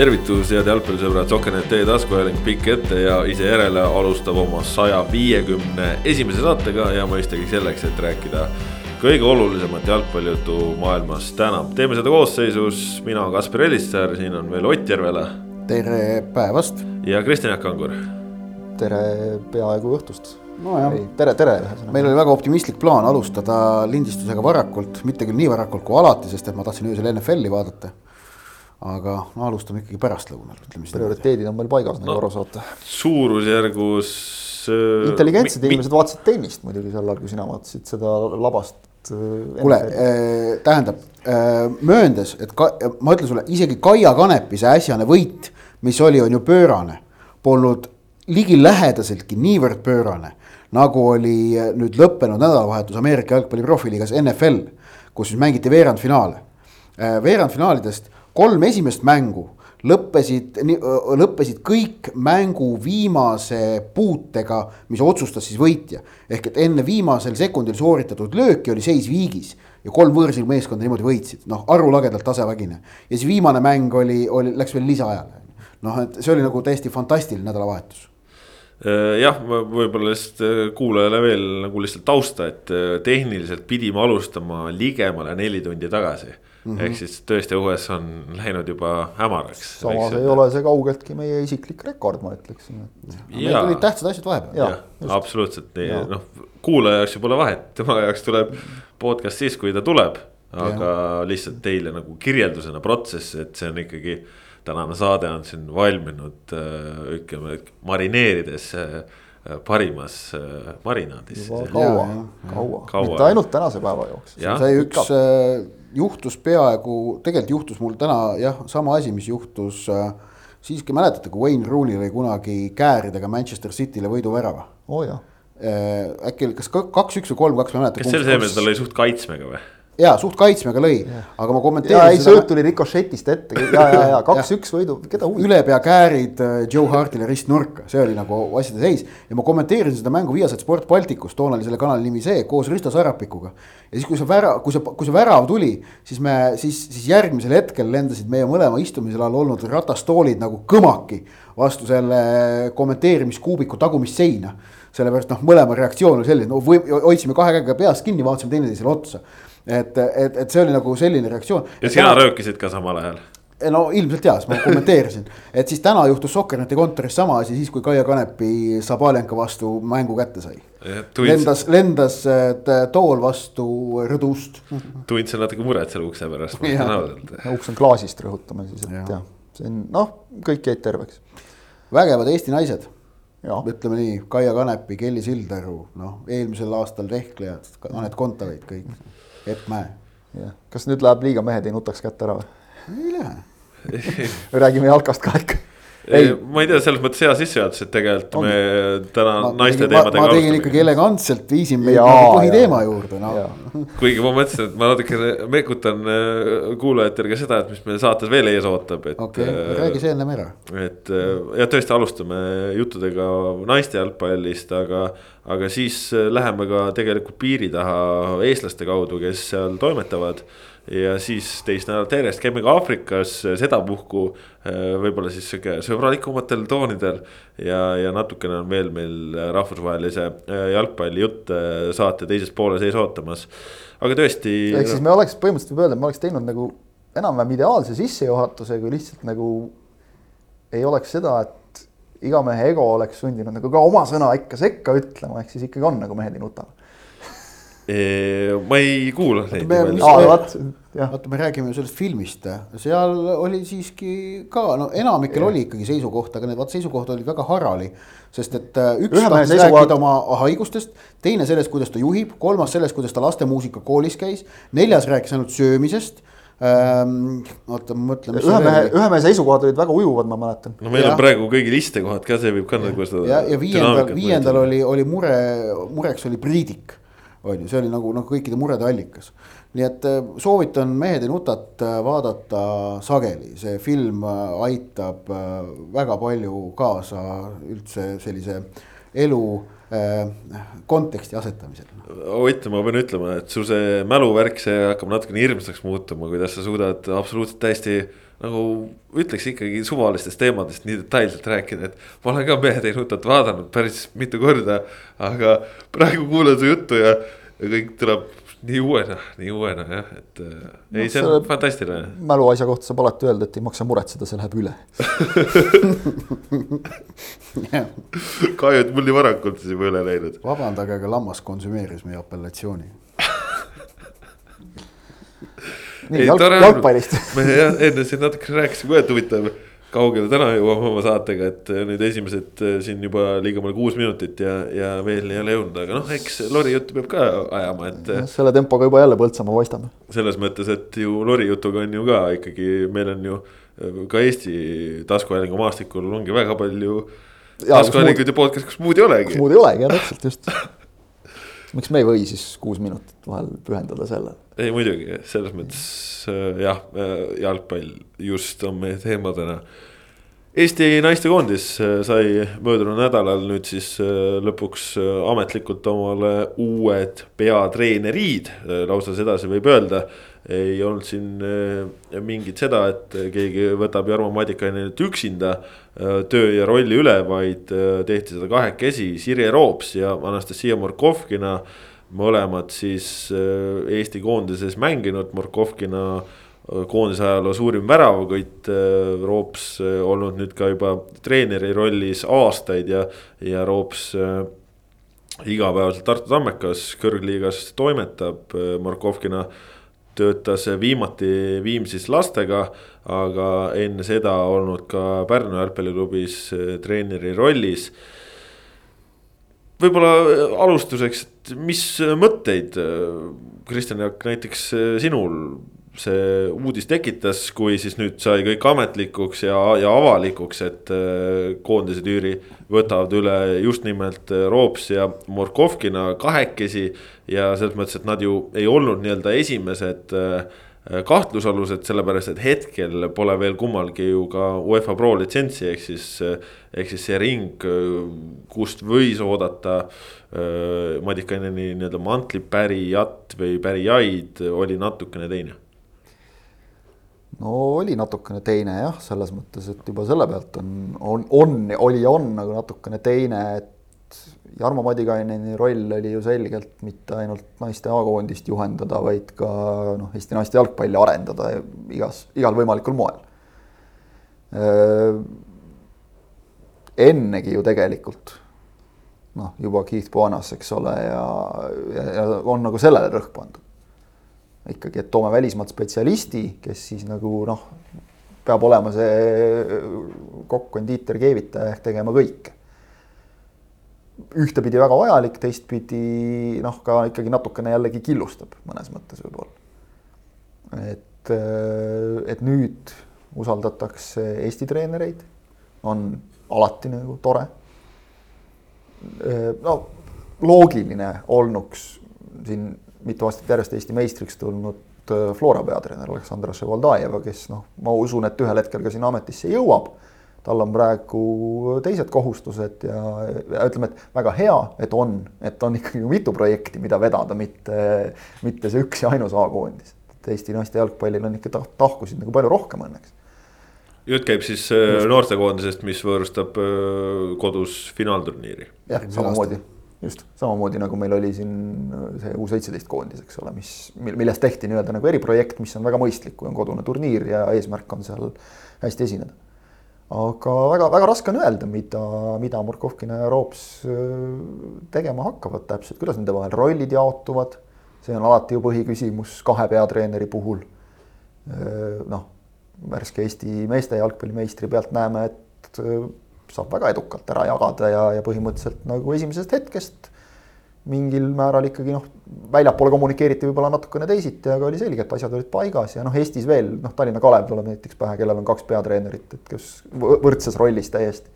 tervitus, head jalgpallisõbrad, Soker.net taskuhääling pikk ette ja ise järele alustab oma saja viiekümne esimese saatega ja mõistagi selleks, et rääkida kõige olulisemat jalgpallijuttu maailmas täna. teeme seda koosseisus, mina olen Kaspar Elissäär, siin on veel Ott Järvela. tere päevast. ja Kristjan Jaak Kangur. tere peaaegu õhtust. nojah, tere, tere. meil oli väga optimistlik plaan alustada lindistusega varakult, mitte küll nii varakult kui alati, sest et ma tahtsin öösel NFL-i vaadata aga no alustame ikkagi pärastlõunal, ütleme siis. prioriteedid on meil paigas no,, nagu aru saate. suurusjärgus äh,. intelligentsed inimesed vaatasid tennist muidugi sel ajal, kui sina vaatasid seda labast äh,. kuule äh,, tähendab äh, mööndes, et ka, ma ütlen sulle, isegi Kaia Kanepi see äsjane võit, mis oli, on ju pöörane, polnud ligilähedaseltki niivõrd pöörane, nagu oli äh, nüüd lõppenud nädalavahetus Ameerika jalgpalli profiliigas NFL, kus siis mängiti veerandfinaale äh,. veerandfinaalidest kolm esimest mängu lõppesid, lõppesid kõik mängu viimase puutega, mis otsustas siis võitja. ehk et enne viimasel sekundil sooritatud lööki oli seis viigis ja kolm võõrsil meeskonda niimoodi võitsid, noh arulagedalt tasavägine. ja siis viimane mäng oli, oli, läks veel lisaajale. noh, et see oli nagu täiesti fantastiline nädalavahetus jah, võib-olla lihtsalt kuulajale veel nagu lihtsalt tausta, et tehniliselt pidime alustama ligemale neli tundi tagasi Mm -hmm. ehk siis tõesti õues on läinud juba hämaraks. samas ei ole see kaugeltki meie isiklik rekord, ma ütleksin. meil tulid tähtsad asjad vahepeal. absoluutselt nii, noh kuulaja jaoks ju pole vahet, tema jaoks tuleb podcast siis, kui ta tuleb. aga ja. lihtsalt teile nagu kirjeldusena protsess, et see on ikkagi tänane saade on siin valminud ütleme marineerides parimas marinaadis. kaua, kaua, kaua., mitte ainult tänase päeva jooksul. see üks juhtus peaaegu, tegelikult juhtus mul täna jah, sama asi, mis juhtus äh, siiski mäletate, kui Wayne Rooney lõi kunagi kääridega Manchester City'le võiduvärava? oo oh, äh,. äkki kas kaks-üks või kolm-kaks, ma ei mäleta. kas selle asemel ta lõi suht kaitsmega või? Ja suht kaitsmega lõi, aga ma kommenteerisin. ei, sööt tuli rikošetist ette. Ja, ja, ja kaks-üks võidu, keda huvitab. ülepea käärid äh, Joe Hartile ristnurka, see oli nagu asjade seis. Ja ma kommenteerisin seda mängu Viasat Sport Balticus, toona oli selle kanali nimi see, koos Risto Sarapikuga. ja siis, kui see värav, kui see, kui see värav tuli, siis me, siis, siis järgmisel hetkel lendasid meie mõlema istumisel all olnud ratastoolid nagu kõmaki vastu selle kommenteerimiskuubiku tagumist seina. Sellepärast noh, mõlema reaktsioon oli selline, no või hoidsime kahe käega peast kinni, vaatasime teineteisele otsa et, et, et see oli nagu selline reaktsioon. ja sina täna... röökisid ka samal ajal? no ilmselt jaa, sest ma kommenteerisin, et siis täna juhtus Sokkerneti kontoris sama asi, siis kui Kaia Kanepi Sabalenka vastu mängu kätte sai. lendas, lendas tool vastu rõdust. tundsin natuke muret selle ukse pärast. uks on klaasist, rõhutame siis, et jah ja., see on noh, kõik jäid terveks. vägevad Eesti naised ütleme nii, Kaia Kanepi, Kelly Sildaru, noh eelmisel aastal vehklejad, Anett Kontaveit, kõik Epp Mäe. jah, kas nüüd läheb liiga mehed ei nutaks kätte ära või? ei lähe räägime jalkast ka ikka ei, ma ei tea, selles mõttes hea sissejuhatus, et tegelikult on. me täna ma, naiste teemadega. ma tegin ikkagi elegantselt, viisin meid nagu põhiteema juurde, noh. kuigi ma mõtlesin, et ma natuke mekutan äh, kuulajatele ka seda, et mis meil saates veel ees ootab, et. okei okay,, äh, räägi see ennem ära. et äh, ja tõesti alustame juttudega naiste jalgpallist, aga, aga siis läheme ka tegelikult piiri taha eestlaste kaudu, kes seal toimetavad ja siis teist nädalat järjest käime ka Aafrikas sedapuhku äh, võib-olla siis sihuke sõbralikumatel toonidel. ja, ja natukene on veel meil rahvusvahelise äh, jalgpallijutt saate teises pooles ees ootamas, aga tõesti. ehk siis me oleks põhimõtteliselt võib öelda, et me oleks teinud nagu enam-vähem ideaalse sissejuhatuse, kui lihtsalt nagu ei oleks seda, et iga mehe ego oleks sundinud nagu ka oma sõna ikka sekka ütlema, ehk siis ikkagi on nagu mehed ei nuta ma ei kuula neid. Vaata, me räägime sellest filmist, seal oli siiski ka, no enamikel ja. oli ikkagi seisukoht, aga need vaat seisukohad olid väga harali. sest et äh, üks tahtis seisukohad... rääkida oma haigustest, teine sellest, kuidas ta juhib, kolmas sellest, kuidas ta lastemuusika koolis käis, neljas rääkis ainult söömisest ähm,. oota, ma mõtlen. ühe mehe, ühe mehe seisukohad olid väga ujuvad, ma mäletan. no meil ja. on praegu kõigil istekohad ka, see võib ka nagu seda. ja, ja viiendal, viiendal oli, oli mure, mureks oli Priidik on ju, see oli nagu noh, kõikide murede allikas. Nii et äh, soovitan Mehed ei nutat äh, vaadata sageli, see film äh, aitab väga palju kaasa üldse sellise elu konteksti asetamisel. Ott, ma pean ütlema, et sul see mäluvärk, see hakkab natukene hirmsaks muutuma, kuidas sa suudad absoluutselt täiesti nagu ütleks ikkagi suvalistest teemadest nii detailselt rääkida, et ma olen ka Mehe teinutat vaadanud päris mitu korda. aga praegu kuulan su juttu ja kõik tuleb nii uuena, nii uuena jah, et äh, no, ei, see on fantastiline. mäluasja kohta saab alati öelda, et ei maksa muretseda, see läheb üle. Kahju, et mul nii varakult siis juba üle läinud. vabandage, aga lammas konsumeeris meie apellatsiooni. Nii jalg, jalgpallist. Me jah, enne siin natuke rääkisime ka, et huvitav kaugele täna jõuame oma saatega, et äh, nüüd esimesed äh, siin juba ligemale kuus minutit ja, ja veel ei ole jõudnud, aga noh, eks lori juttu peab ka ajama, et. Äh, selle tempoga juba jälle Põltsamaa paistame. selles mõttes, et ju lori jutuga on ju ka ikkagi, meil on ju ka Eesti taskuhäälingu maastikul ongi väga palju. taskuhäälinguid ja podcast, kus muud ei olegi. muud ei olegi jah, täpselt just miks me ei või siis kuus minutit vahel pühendada sellele? ei muidugi, selles mõttes jah, jalgpall just on meie teema täna. Eesti naistekoondis sai möödunud nädalal nüüd siis lõpuks ametlikult omale uued peatreenerid, lausa sedasi võib öelda. Ei olnud siin mingit seda, et keegi võtab Jarmo Madikainenit üksinda töö ja rolli üle, vaid tehti seda kahekesi, Sirje Roops ja Anastasia Morkovkina mõlemad siis Eesti koondises mänginud, Morkovkina koondise ajaloo suurim väravakõit, äh, Roops äh, olnud nüüd ka juba treeneri rollis aastaid ja, ja Roops äh, igapäevaselt Tartu Tammekas kõrgliigas toimetab, Markovkina töötas viimati Viimsis lastega, aga enne seda olnud ka Pärnu jalgpalliklubis treeneri rollis. võib-olla alustuseks, et mis mõtteid, Kristjan Jaak, näiteks sinul see uudis tekitas, kui siis nüüd sai kõik ametlikuks ja, ja avalikuks, et äh, koondise tüüri võtavad üle just nimelt äh, Roops ja Morkovkina kahekesi. ja selles mõttes, et nad ju ei olnud nii-öelda esimesed äh, kahtlusalused, sellepärast et hetkel pole veel kummalgi ju ka UEFA Pro litsentsi, ehk siis. ehk siis see ring, kust võis oodata Madikaineni nii-öelda mantlipärijat või pärijaid oli natukene teine no oli natukene teine jah, selles mõttes, et juba selle pealt on, on, on, oli on nagu natukene teine, et Jarmo Madikaineni roll oli ju selgelt mitte ainult naiste A-koondist juhendada, vaid ka noh, Eesti naiste jalgpalli arendada igas, igal võimalikul moel. ennegi ju tegelikult noh, juba Keith Bonas, eks ole, ja, ja, ja on nagu sellele rõhk pandud ikkagi, et toome välismaalt spetsialisti, kes siis nagu noh, peab olema see kokk-kondiiter, keevitaja ehk tegema kõike. ühtepidi väga vajalik, teistpidi noh, ka ikkagi natukene jällegi killustab mõnes mõttes võib-olla. et, et nüüd usaldatakse Eesti treenereid, on alati nagu tore. no loogiline olnuks siin mitu aastat järjest Eesti meistriks tulnud äh, Flora peatreener Aleksandr Ševoldajeva, kes noh, ma usun, et ühel hetkel ka sinna ametisse jõuab. tal on praegu teised kohustused ja, ja ütleme, et väga hea, et on, et on ikkagi mitu projekti, mida vedada, mitte, mitte see üks ja ainus A-koondis. et Eesti naiste jalgpallil on ikka tahkusid nagu palju rohkem õnneks jutt käib siis äh, noortekoondisest, mis võõrustab äh, kodus finaalturniiri. jah, samamoodi just, samamoodi nagu meil oli siin äh, see U seitseteist koondis, eks ole, mis, millest tehti nii-öelda nagu eriprojekt, mis on väga mõistlik, kui on kodune turniir ja eesmärk on seal hästi esineda. aga väga-väga raske on öelda, mida, mida Murkovkina ja Roops äh, tegema hakkavad täpselt, kuidas nende vahel rollid jaotuvad. see on alati ju põhiküsimus kahe peatreeneri puhul. Äh, noh, värske Eesti meeste jalgpallimeistri pealt näeme, et saab väga edukalt ära jagada ja, ja põhimõtteliselt nagu esimesest hetkest mingil määral ikkagi noh, väljapoole kommunikeeriti võib-olla natukene teisiti, aga oli selge, et asjad olid paigas ja noh, Eestis veel noh, Tallinna Kalev tuleb näiteks pähe, kellel on kaks peatreenerit, et kes võrdses rollis täiesti.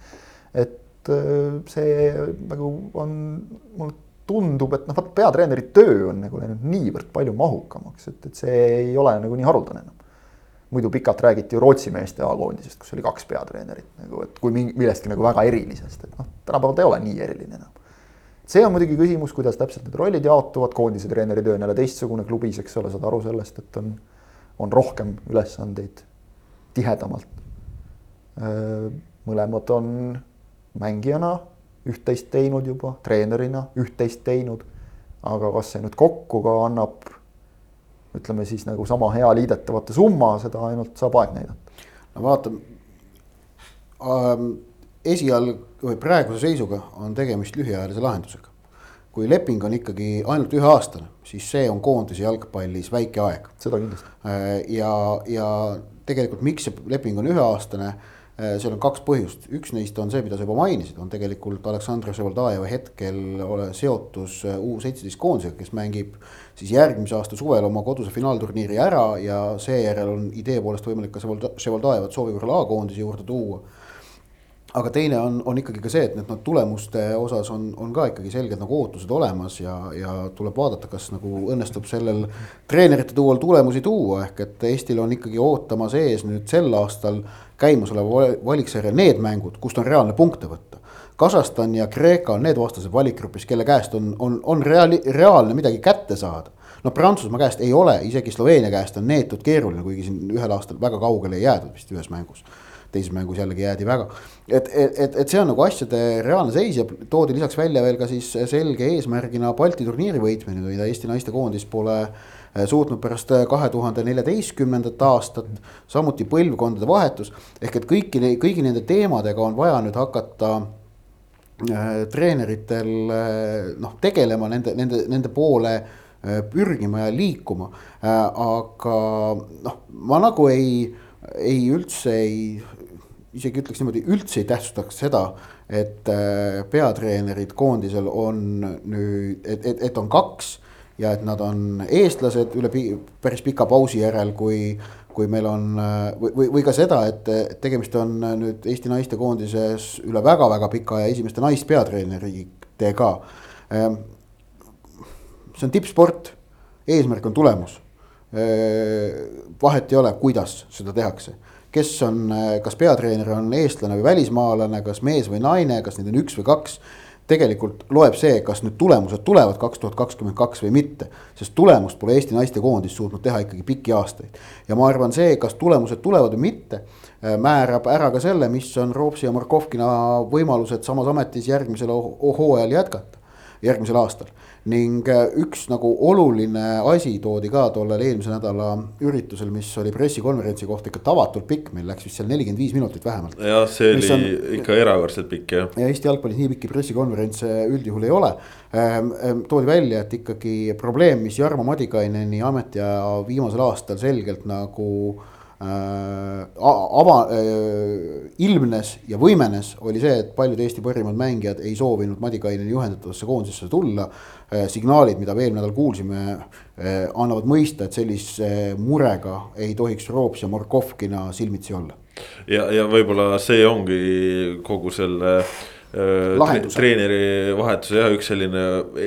et äh, see nagu on, mulle tundub, et noh, vaat peatreeneri töö on nagu läinud niivõrd palju mahukamaks, et, et see ei ole nagu nii haruldane enam muidu pikalt räägiti ju Rootsi meeste A-koondisest, kus oli kaks peatreenerit nagu, et kui millestki nagu väga erilisest, et noh, tänapäeval ta ei ole nii eriline enam. see on muidugi küsimus, kuidas täpselt need rollid jaotuvad, koondise treeneri töö on jälle teistsugune klubis, eks ole, saad aru sellest, et on, on rohkem ülesandeid tihedamalt. mõlemad on mängijana üht-teist teinud juba, treenerina üht-teist teinud. aga kas see nüüd kokku ka annab, ütleme siis nagu sama hea liidetavate summa, seda ainult saab aeg näidata. no vaatame ähm,, esialg või praeguse seisuga on tegemist lühiajalise lahendusega. kui leping on ikkagi ainult üheaastane, siis see on koondise jalgpallis väike aeg. seda kindlasti. ja, ja tegelikult, miks see leping on üheaastane Äh, seal on kaks põhjust, üks neist on see, mida sa juba mainisid, on tegelikult Aleksandr Ševaldajevi hetkel ole seotus äh, U seitseteist koondisega, kes mängib siis järgmise aasta suvel oma koduse finaalturniiri ära ja seejärel on idee poolest võimalik ka Ševaldajevat soovi korral A-koondise juurde tuua. Aga teine on, on ikkagi ka see, et need noh, tulemuste osas on, on ka ikkagi selged nagu ootused olemas ja, ja tuleb vaadata, kas nagu õnnestub sellel treenerite duol tulemusi tuua, ehk et Eestil on ikkagi ootamas ees nüüd sel aastal käimasoleva valiksarja need mängud, kust on reaalne punkte võtta. Kasahstan ja Kreeka on need vastased valikgrupis, kelle käest on, on, on reaali-, reaalne midagi kätte saada. no Prantsusmaa käest ei ole, isegi Sloveenia käest on neetud keeruline, kuigi siin ühel aastal väga kaugele ei jäädud vist ühes mängus teises mängus jällegi jäädi väga. et, et, et, see on nagu asjade reaalne seis ja toodi lisaks välja veel ka siis selge eesmärgina Balti turniiri võitmine, mida Eesti naistekoondis pole eh, suutnud pärast eh, kahe tuhande neljateistkümnendat aastat, samuti põlvkondade vahetus. ehk et kõiki, kõigi nende teemadega on vaja nüüd hakata äh, treeneritel noh, tegelema nende, nende, nende poole pürgima ja liikuma aga noh, ma nagu ei, ei üldse ei isegi ütleks niimoodi, üldse ei tähtsustaks seda, et peatreenerid koondisel on nüüd, et, et, et on kaks ja et nad on eestlased üle pi päris pika pausi järel, kui, kui meil on või, või, või ka seda, et tegemist on nüüd Eesti naiste koondises üle väga-väga pika aja esimeste naispeatreeneritega. Ähm, see on tippsport, eesmärk on tulemus. Äh, vahet ei ole, kuidas seda tehakse kes on, kas peatreener on eestlane või välismaalane, kas mees või naine, kas neid on üks või kaks. Tegelikult loeb see, kas nüüd tulemused tulevad kaks tuhat kakskümmend kaks või mitte, sest tulemust pole Eesti naistekoondis suutnud teha ikkagi pikki aastaid. ja ma arvan, see, kas tulemused tulevad või mitte, määrab ära ka selle, mis on Roopsi ja Markovkina võimalused samas ametis järgmisel hooajal jätkata, järgmisel aastal ning äh, üks nagu oluline asi toodi ka tollel eelmise nädala üritusel, mis oli pressikonverentsi kohta ikka tavatult pikk, meil läks vist seal nelikümmend viis minutit vähemalt. jah, see oli on, ikka erakordselt pikk jah. ja Eesti jalgpallis nii pikki pressikonverentse üldjuhul ei ole ehm,. Ehm, toodi välja, et ikkagi probleem, mis Jarmo Madikaineni ametiaja viimasel aastal selgelt nagu ava-, äh, ilmnes ja võimenes, oli see, et paljud Eesti parimad mängijad ei soovinud Madikaineni juhendatavasse koondisesse tulla. Äh, signaalid, mida me eelmine nädal kuulsime, annavad mõista, et sellise murega ei tohiks Roops ja Markovkina silmitsi olla. ja, ja võib-olla see ongi kogu selle äh, Äh, Lahenduse. treeneri vahetuse jah, üks selline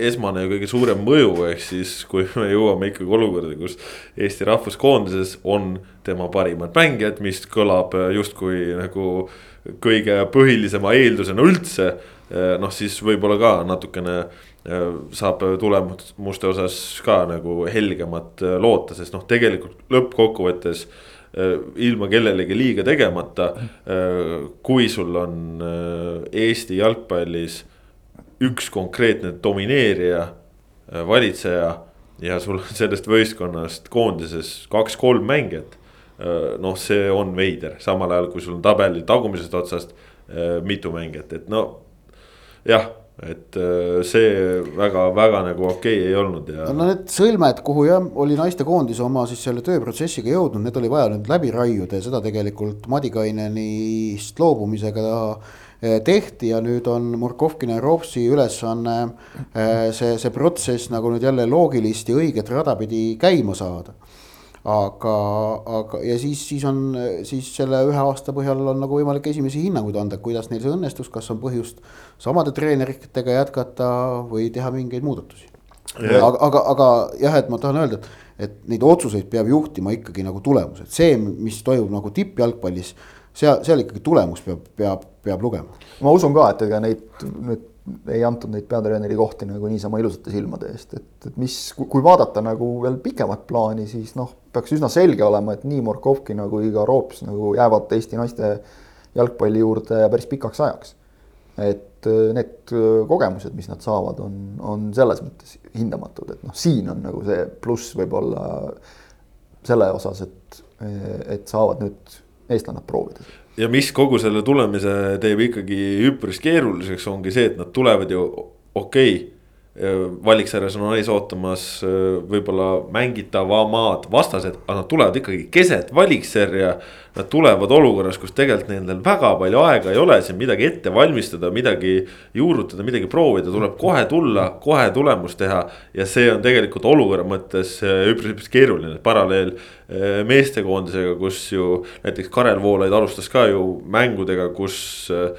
esmane ja kõige suurem mõju, ehk siis kui me jõuame ikkagi olukorda, kus Eesti rahvuskoondises on tema parimad mängijad, mis kõlab justkui nagu kõige põhilisema eeldusena üldse. Äh, noh, siis võib-olla ka natukene äh, saab tulemuste osas ka nagu helgemat loota, sest noh, tegelikult lõppkokkuvõttes Äh, ilma kellelegi liiga tegemata. Äh, kui sul on äh, Eesti jalgpallis üks konkreetne domineerija, valitseja ja sul on sellest võistkonnast koondises kaks-kolm mängijat. noh, see on veider, samal ajal kui sul on tabeli tagumisest otsast mitu mängijat, et no jah et äh, see väga-väga nagu okei okay ei olnud ja. no need sõlmed, kuhu jah, oli naistekoondis oma siis selle tööprotsessiga jõudnud, need oli vaja nüüd läbi raiuda ja seda tegelikult Madikainenist loobumisega äh, tehti ja nüüd on Murkovkina ja Ropsi ülesanne äh, see, see protsess nagu nüüd jälle loogilist ja õiget rada pidi käima saada aga, aga ja siis, siis on siis selle ühe aasta põhjal on nagu võimalik esimesi hinnanguid anda, kuidas neil see õnnestus, kas on põhjust samade treeneritega jätkata või teha mingeid muudatusi. aga, aga, aga jah, et ma tahan öelda, et, et neid otsuseid peab juhtima ikkagi nagu tulemus, et see, mis toimub nagu tippjalgpallis, seal, seal ikkagi tulemus peab, peab, peab lugema. ma usun ka, et ega neid nüüd ei antud neid peatreeneri kohti nagu niisama ilusate silmade eest, et, et mis, kui vaadata nagu veel pikemat plaani, siis noh, peaks üsna selge olema, et nii Morkovkina kui ka Roops nagu jäävad Eesti naiste jalgpalli juurde päris pikaks ajaks. et äh, need kogemused, mis nad saavad, on, on selles mõttes hindamatud, et noh, siin on nagu see pluss võib-olla selle osas, et, et saavad nüüd eestlannad proovida ja mis kogu selle tulemise teeb ikkagi üpris keeruliseks, ongi see, et nad tulevad ju okei okay, valiksarjas on ees ootamas võib-olla mängitavamad vastased, aga nad tulevad ikkagi keset valiksarja. Nad tulevad olukorras, kus tegelikult nendel väga palju aega ei ole siin midagi ette valmistada, midagi juurutada, midagi proovida, tuleb kohe tulla, kohe tulemust teha. ja see on tegelikult olukorra mõttes üpris, üpris keeruline, paralleel meestekoondisega, kus ju näiteks Karel Voolaid alustas ka ju mängudega, kus Äh,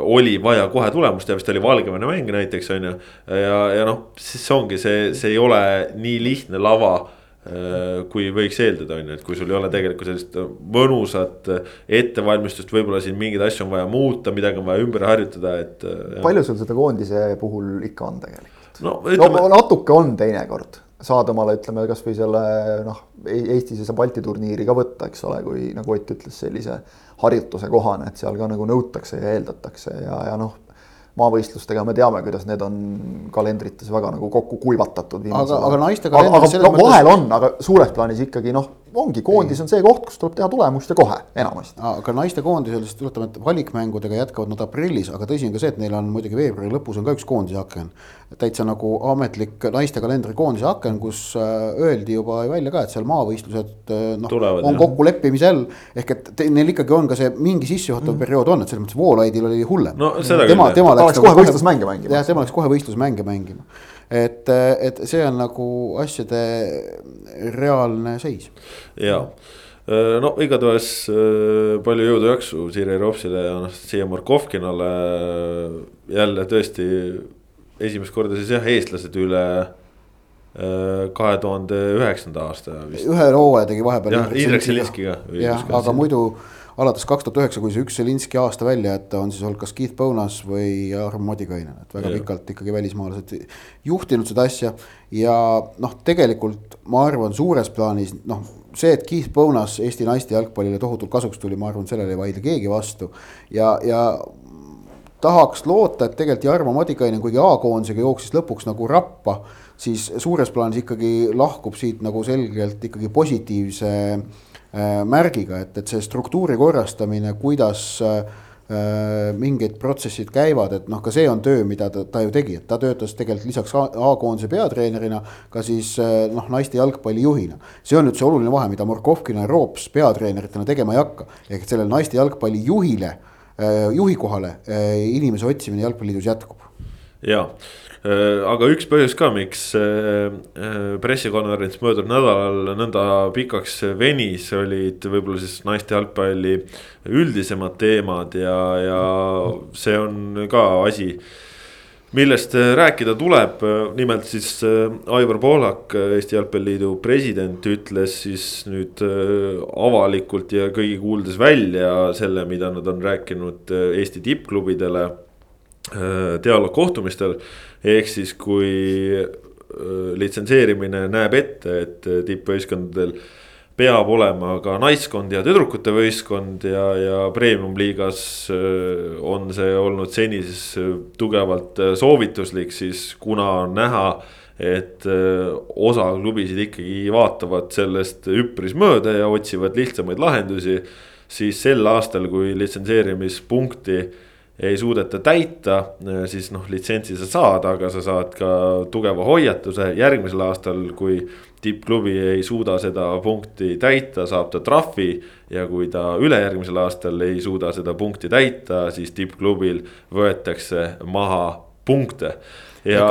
oli vaja kohe tulemust ja vist oli Valgevene mäng näiteks on ju. ja, ja noh, siis ongi see, see ei ole nii lihtne lava äh, kui võiks eeldada, on ju, et kui sul ei ole tegelikult sellist mõnusat ettevalmistust, võib-olla siin mingeid asju on vaja muuta, midagi on vaja ümber harjutada, et. Äh, palju sul seda koondise puhul ikka on tegelikult? no, ütleme... no natuke on teinekord, saad omale, ütleme kasvõi selle noh, Eestis ei saa Balti turniiri ka võtta, eks ole, kui nagu Ott ütles, sellise harjutuse kohane, et seal ka nagu nõutakse ja eeldatakse ja, ja noh, maavõistlustega me teame, kuidas need on kalendrites väga nagu kokku kuivatatud. aga, aga naiste kalendris. aga, aga no, vahel on, aga suures plaanis ikkagi noh ongi, koondis on see koht, kus tuleb teha tulemust ja kohe enamasti. aga naistekoondisel, siis tuletame, et valikmängudega jätkavad nad aprillis, aga tõsi on ka see, et neil on muidugi veebruari lõpus on ka üks koondise aken. täitsa nagu ametlik naiste kalendri koondise aken, kus äh, öeldi juba välja ka, et seal maavõistlused äh, noh, on kokkuleppimisel. ehk et te, neil ikkagi on ka see mingi sissejuhatav mm. periood on, et selles mõttes Voolaidil oli hullem no,. tema, tema, tema läks kohe võistlusmänge mängima. jah, tema läks kohe võistlusmänge mängima et, et see on nagu asjade reaalne seis. ja, no igatahes palju jõudu, jaksu Sirje Ropsile ja Anastasia Markovkinale. jälle tõesti esimest korda siis jah, eestlased üle kahe tuhande üheksanda aasta vist. ühe hooaja tegi vahepeal. jah, Indrek Selinski ka. jah, aga muidu alates kaks tuhat üheksa, kui see üks Zelinski aasta välja jätta, on siis olnud kas Keith Bonas või Arm Modikainen, et väga ja. pikalt ikkagi välismaalased juhtinud seda asja. ja noh, tegelikult ma arvan, suures plaanis noh, see, et Keith Bonas Eesti naiste jalgpallile tohutult kasuks tuli, ma arvan, sellele ei vaidle keegi vastu. ja, ja tahaks loota, et tegelikult Jarmo Madikainen, kuigi A-koondisega jooksis lõpuks nagu rappa, siis suures plaanis ikkagi lahkub siit nagu selgelt ikkagi positiivse Äh, märgiga, et, et see struktuuri korrastamine, kuidas äh, mingid protsessid käivad, et noh, ka see on töö, mida ta, ta ju tegi, et ta töötas tegelikult lisaks A-koondise peatreenerina ka siis äh, noh, naiste jalgpallijuhina. see on nüüd see oluline vahe, mida Morkovkina ja Roops peatreeneritena tegema ei hakka, ehk sellele naiste jalgpallijuhile, juhi kohale inimese otsimine jalgpalliliidus jätkub. ja Äh, aga üks põhjus ka, miks äh, äh, pressikonverents möödunud nädalal nõnda pikaks venis, olid võib-olla siis naiste jalgpalli üldisemad teemad ja, ja see on ka asi millest rääkida tuleb, nimelt siis Aivar Pohlak, Eesti Jalgpalliliidu president, ütles siis nüüd avalikult ja kõigi kuuldes välja selle, mida nad on rääkinud Eesti tippklubidele dialoogkohtumistel ehk siis, kui litsenseerimine näeb ette, et tippvõistkondadel peab olema ka naiskond ja tüdrukute võistkond ja, ja premium-liigas on see olnud seni siis tugevalt soovituslik, siis kuna on näha, et osa klubisid ikkagi vaatavad sellest üpris mööda ja otsivad lihtsamaid lahendusi. siis sel aastal, kui litsenseerimispunkti ei suudeta täita, siis noh, litsentsi sa saad, aga sa saad ka tugeva hoiatuse järgmisel aastal, kui tippklubi ei suuda seda punkti täita, saab ta trahvi. ja kui ta ülejärgmisel aastal ei suuda seda punkti täita, siis tippklubil võetakse maha punkte ja.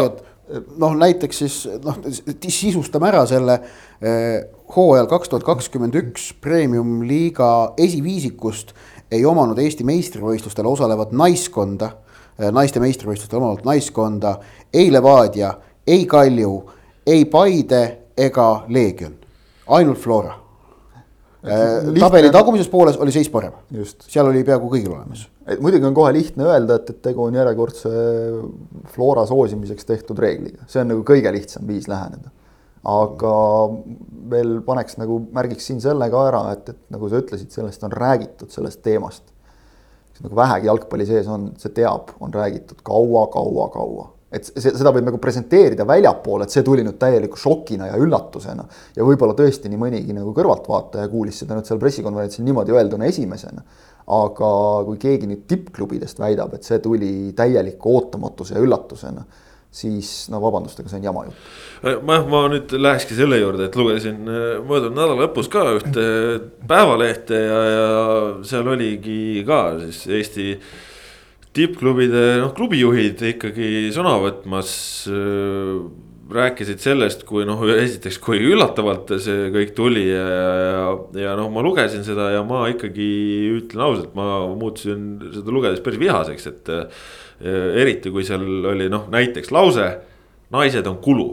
noh, näiteks siis noh, sisustame ära selle eh, hooajal kaks tuhat kakskümmend üks premium-liiga esiviisikust ei omanud Eesti meistrivõistlustel osalevat naiskonda, äh, naiste meistrivõistlustel omavat naiskonda, ei Levadia, ei Kalju, ei Paide ega Leegion, ainult Flora. Lihtne- tabeli tagumises pooles oli seis parem, just. Seal oli peaaegu kõigil olemas. muidugi on kohe lihtne öelda, et, et tegu on järjekordse floora soosimiseks tehtud reegliga, see on nagu kõige lihtsam viis läheneda. Aga veel paneks nagu märgiks siin selle ka ära, et, et nagu sa ütlesid, sellest on räägitud, sellest teemast. kes nagu vähegi jalgpalli sees on, see teab, on räägitud kaua-kaua-kaua et see, seda võib nagu presenteerida väljapoole, et see tuli nüüd täieliku šokina ja üllatusena. ja võib-olla tõesti nii mõnigi nagu kõrvaltvaataja kuulis seda nüüd seal pressikonverentsil niimoodi öelduna esimesena. aga kui keegi nüüd tippklubidest väidab, et see tuli täieliku ootamatuse ja üllatusena, siis no vabandust, aga see on jama jutt. ma, ma nüüd lähekski selle juurde, et lugesin äh, möödunud nädala lõpus ka ühte päevalehte ja, ja seal oligi ka siis Eesti tippklubide, noh, klubijuhid ikkagi sõna võtmas äh, rääkisid sellest, kui noh, esiteks, kui üllatavalt see kõik tuli ja, ja, ja noh, ma lugesin seda ja ma ikkagi ütlen ausalt, ma muutusin seda lugedes päris vihaseks, et äh,. Eriti kui seal oli noh, näiteks lause, naised on kulu.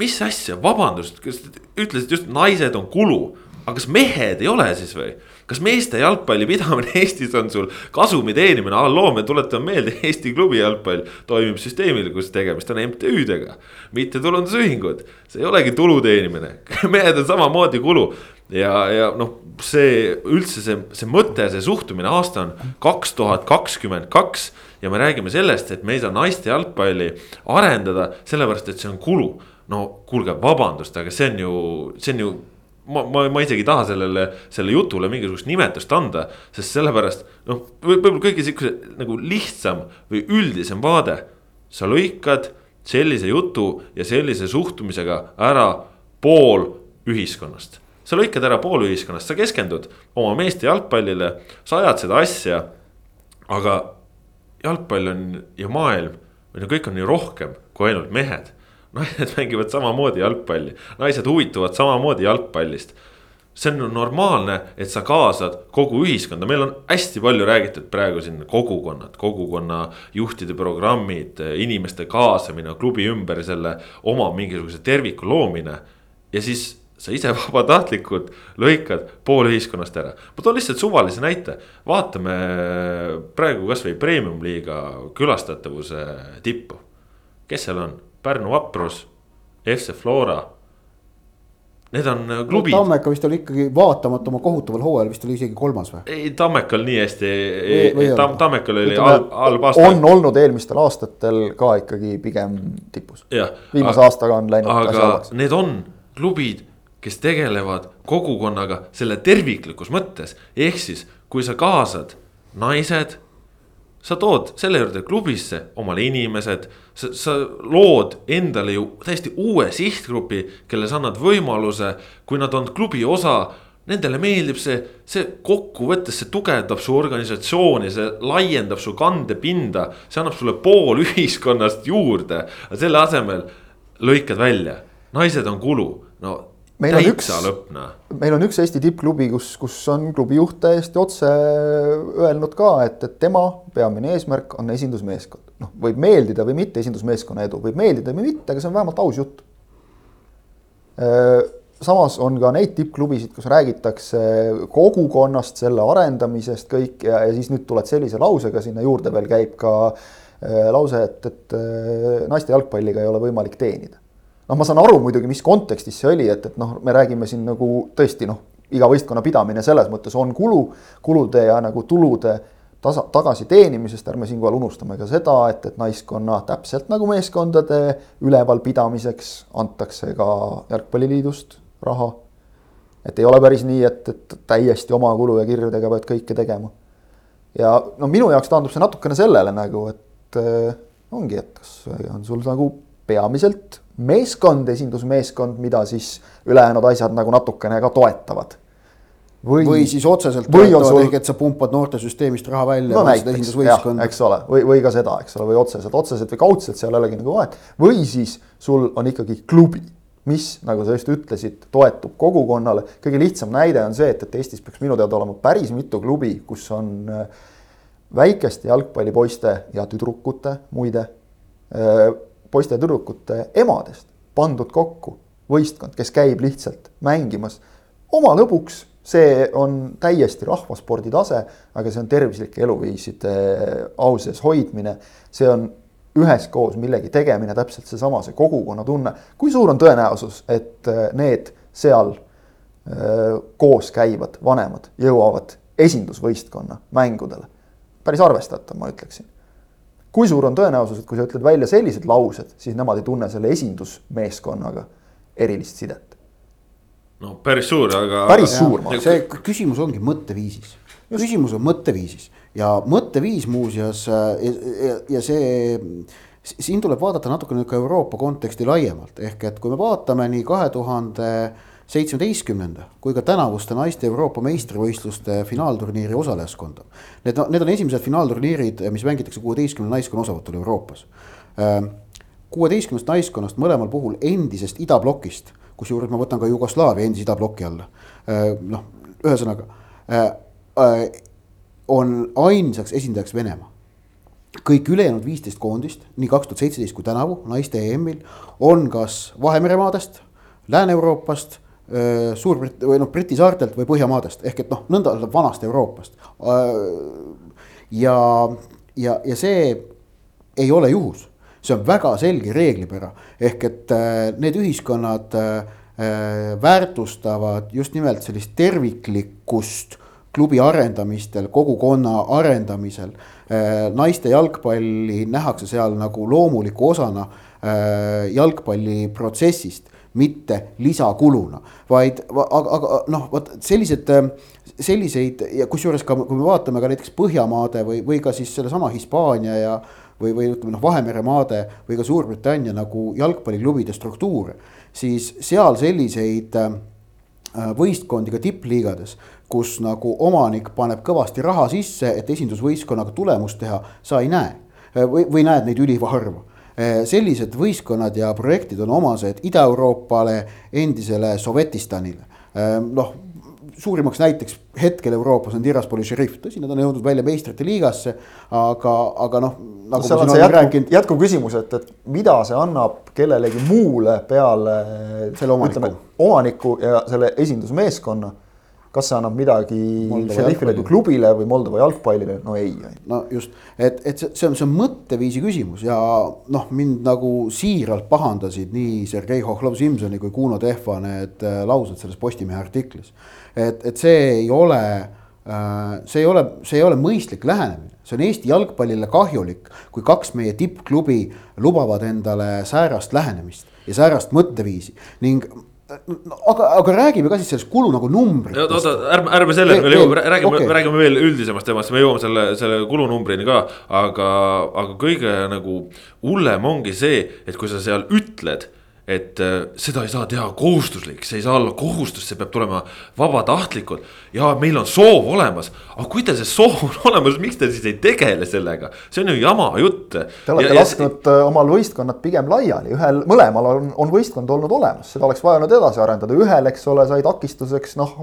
mis asja, vabandust, kas ütlesid just naised on kulu, aga kas mehed ei ole siis või? kas meeste jalgpalli pidamine Eestis on sul kasumi teenimine, halloo, me tuletame meelde, Eesti klubi jalgpall toimib süsteemil, kus tegemist on MTÜ-dega. mittetulundusühingud, see ei olegi tulu teenimine, mehed on samamoodi kulu ja, ja noh, see üldse see, see mõte, see suhtumine, aasta on kaks tuhat kakskümmend kaks ja me räägime sellest, et me ei saa naiste jalgpalli arendada, sellepärast et see on kulu. no kuulge, vabandust, aga see on ju, see on ju ma, ma, ma isegi ei taha sellele, selle jutule mingisugust nimetust anda, sest sellepärast noh, võib-olla kõige sihukese nagu lihtsam või üldisem vaade. sa lõikad sellise jutu ja sellise suhtumisega ära pool ühiskonnast. Sa lõikad ära pool ühiskonnast, sa keskendud oma meeste jalgpallile, sa ajad seda asja. aga jalgpall on ja maailm või no kõik on ju rohkem kui ainult mehed naised mängivad samamoodi jalgpalli, naised huvituvad samamoodi jalgpallist. see on ju normaalne, et sa kaasad kogu ühiskonda, meil on hästi palju räägitud praegu siin kogukonnad, kogukonna juhtide programmid, inimeste kaasamine klubi ümber selle oma mingisuguse terviku loomine. ja siis sa ise vabatahtlikult lõikad pool ühiskonnast ära. ma toon lihtsalt suvalise näite, vaatame praegu kasvõi premium-liiga külastatavuse tippu. kes seal on? Pärnu Vaprus, FC Flora. Need on äh, klubid. Tammeka vist oli ikkagi vaatamata oma kohutaval hooajal vist oli isegi kolmas või? ei, Tammekal nii hästi, Tam, Tammekal oli halb, halb aasta. on olnud eelmistel aastatel ka ikkagi pigem tipus. viimase aga, aastaga on läinud. aga need on klubid, kes tegelevad kogukonnaga selle terviklikus mõttes, ehk siis kui sa kaasad naised sa tood selle juurde klubisse omale inimesed, sa, sa lood endale ju täiesti uue sihtgrupi, kelle sa annad võimaluse, kui nad on klubi osa. Nendele meeldib see, see kokkuvõttes, see tugevdab su organisatsiooni, see laiendab su kandepinda, see annab sulle pool ühiskonnast juurde, selle asemel lõikad välja, naised on kulu, no meil on üks, meil on üks Eesti tippklubi, kus, kus on klubi juht täiesti otse öelnud ka, et, et tema peamine eesmärk on esindusmeeskond. noh, võib meeldida või mitte esindusmeeskonna edu, võib meeldida või mitte, aga see on vähemalt aus jutt. samas on ka neid tippklubisid, kus räägitakse kogukonnast, selle arendamisest kõik ja, ja siis nüüd tuled sellise lausega sinna juurde veel käib ka lause, et, et naiste jalgpalliga ei ole võimalik teenida noh, ma saan aru muidugi, mis kontekstis see oli, et, et noh, me räägime siin nagu tõesti noh, iga võistkonna pidamine selles mõttes on kulu, kulude ja nagu tulude tasa, tagasi teenimisest, ärme siinkohal unustame ka seda, et, et naiskonna täpselt nagu meeskondade ülevalpidamiseks antakse ka Jalgpalliliidust raha. et ei ole päris nii, et, et täiesti oma kulu ja kirjadega pead kõike tegema. ja no minu jaoks taandub see natukene sellele nagu, et äh, ongi, et kas on sul nagu peamiselt meeskond, esindusmeeskond, mida siis ülejäänud asjad nagu natukene ka toetavad. või, või siis otseselt toetavad sul... ehk et sa pumpad noortesüsteemist raha välja no,. eks ole, või, või ka seda, eks ole, või otseselt, otseselt või kaudselt, seal ei olegi nagu vahet. või siis sul on ikkagi klubi, mis, nagu sa just ütlesid, toetub kogukonnale. kõige lihtsam näide on see, et, et Eestis peaks minu teada olema päris mitu klubi, kus on äh, väikeste jalgpallipoiste ja tüdrukute, muide äh, poiste ja tüdrukute emadest pandud kokku võistkond, kes käib lihtsalt mängimas oma lõbuks, see on täiesti rahvaspordi tase, aga see on tervislike eluviiside au sees hoidmine, see on üheskoos millegi tegemine, täpselt seesama, see kogukonnatunne. kui suur on tõenäosus, et äh, need seal öö, koos käivad vanemad jõuavad esindusvõistkonna mängudele? päris arvestatav, ma ütleksin kui suur on tõenäosus, et kui sa ütled välja sellised laused, siis nemad ei tunne selle esindusmeeskonnaga erilist sidet? no päris suur, aga. päris suur, ma see küsimus ongi mõtteviisis, küsimus on mõtteviisis ja mõtteviis muuseas ja, ja, ja see siin tuleb vaadata natukene ka Euroopa konteksti laiemalt, ehk et kui me vaatame nii kahe tuhande seitsmeteistkümnenda kui ka tänavuste naiste Euroopa meistrivõistluste finaalturniiri osalejaskonda. Need, need on esimesed finaalturniirid, mis mängitakse kuueteistkümne naiskonna osavõtul Euroopas. Ehm, kuueteistkümnest naiskonnast mõlemal puhul endisest idablokist, kusjuures ma võtan ka Jugoslaavia endise idabloki alla. Ehm, noh, ühesõnaga äh, on ainsaks esindajaks Venemaa kõik ülejäänud viisteist koondist, nii kaks tuhat seitseteist kui tänavu naiste EM-il on kas Vahemere maadest, Lääne-Euroopast Suurbrit- või noh, Briti saartelt või Põhjamaadest ehk et noh, nõnda vanast Euroopast. ja, ja, ja see ei ole juhus, see on väga selge reeglipära, ehk et need ühiskonnad väärtustavad just nimelt sellist terviklikkust klubi arendamistel, kogukonna arendamisel. naiste jalgpalli nähakse seal nagu loomuliku osana jalgpalliprotsessist mitte lisakuluna, vaid aga, aga noh, vot sellised, selliseid ja kusjuures ka, kui me vaatame ka näiteks Põhjamaade või, või ka siis sellesama Hispaania ja või, või ütleme noh, Vahemere maade või ka Suurbritannia nagu jalgpalliklubide struktuure, siis seal selliseid äh, võistkondi ka tippliigades, kus nagu omanik paneb kõvasti raha sisse, et esindusvõistkonnaga tulemust teha, sa ei näe. Või, või näed neid üliharva sellised võistkonnad ja projektid on omased Ida-Euroopale, endisele Sovetistanile. Eh, noh, suurimaks näiteks hetkel Euroopas on Tiraspoli šerif, tõsi, nad on jõudnud välja meistrite liigasse, aga, aga noh. Nagu seal on see jätku, jätkuküsimus, et, et mida see annab kellelegi muule peale selle omaniku, omaniku ja selle esindusmeeskonna kas see annab midagi Šerifile kui klubile või Moldova jalgpallile, no ei. no just, et, et see, see on, see on mõtteviisi küsimus ja noh, mind nagu siiralt pahandasid nii Sergei Hohlov-Simsoni kui Kuno Tehva need äh, laused selles Postimehe artiklis. et, et see ei ole äh, see ei ole, see ei ole mõistlik lähenemine, see on Eesti jalgpallile kahjulik, kui kaks meie tippklubi lubavad endale säärast lähenemist ja säärast mõtteviisi ning aga, aga räägime ka siis sellest kulu nagu numbritest. oota, ärme, ärme selleni veel jõua, räägime okay., räägime veel üldisemast temast, me jõuame selle, selle kulunumbrini ka. aga, aga kõige nagu hullem ongi see, et kui sa seal ütled et äh, seda ei saa teha kohustuslik, see ei saa olla kohustus, see peab tulema vabatahtlikult. ja meil on soov olemas, aga kui teil see soov on olemas, miks te siis ei tegele sellega, see on ju jama jutt. Te olete ja, lasknud ja... Äh, omal võistkonnad pigem laiali, ühel, mõlemal on, on võistkond olnud olemas, seda oleks vaja nüüd edasi arendada, ühel, eks ole, sai takistuseks noh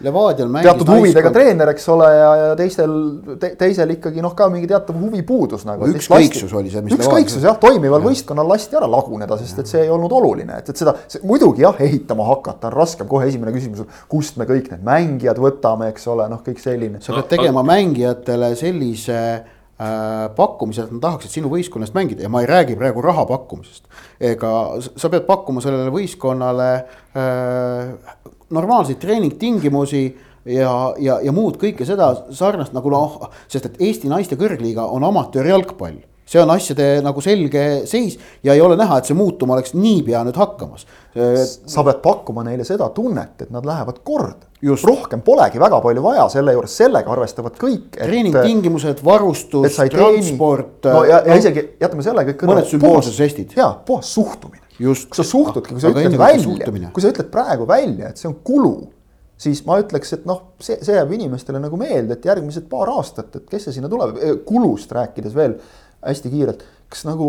Levadial mängis. teatud huvidega naiskond... treener, eks ole, ja, ja teistel te,, teisel ikkagi noh, ka mingi teatav huvi puudus nagu. ükskõiksus oli see, mis. ükskõiksus jah, toimival ja. võistkonnal lasti ära laguneda, sest et see ei olnud oluline, et, et seda, muidugi jah, ehitama hakata on raskem, kohe esimene küsimus kust me kõik need mängijad võtame, eks ole, noh, kõik selline. sa pead tegema mängijatele sellise äh, pakkumise, et nad tahaksid sinu võistkonnast mängida ja ma ei räägi praegu raha pakkumisest. ega sa pead pakkuma sellele võistkonnale äh, normaalseid treeningtingimusi ja, ja, ja muud kõike seda sarnast nagu noh, sest et Eesti naiste kõrgliiga on amatöörjalgpall see on asjade nagu selge seis ja ei ole näha, et see muutuma oleks niipea nüüd hakkamas. sa pead pakkuma neile seda tunnet, et nad lähevad korda. rohkem polegi väga palju vaja selle juures, sellega arvestavad kõik. treeningtingimused, varustus, transport. no ja, ja no, isegi jätame selle kõik kõrvale. mõned sümboolsed žestid. jaa, puhas suhtumine kui sa suhtudki, kui sa ütled välja, kui sa ütled praegu välja, et see on kulu, siis ma ütleks, et noh, see, see jääb inimestele nagu meelde, et järgmised paar aastat, et kes see sinna tuleb, kulust rääkides veel hästi kiirelt, kas nagu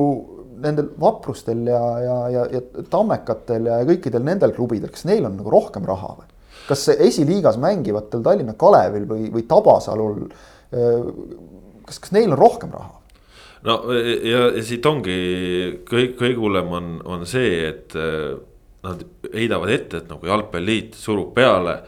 nendel vaprustel ja, ja, ja, ja tammekatel ja kõikidel nendel klubidel, kas neil on nagu rohkem raha või? kas esiliigas mängivatel Tallinna Kalevil või, või Tabasalul, kas, kas neil on rohkem raha? No ja, ja siit ongi kõik, kõige hullem on, on see, et äh, nad heidavad ette, et nagu jalgpalliliit surub peale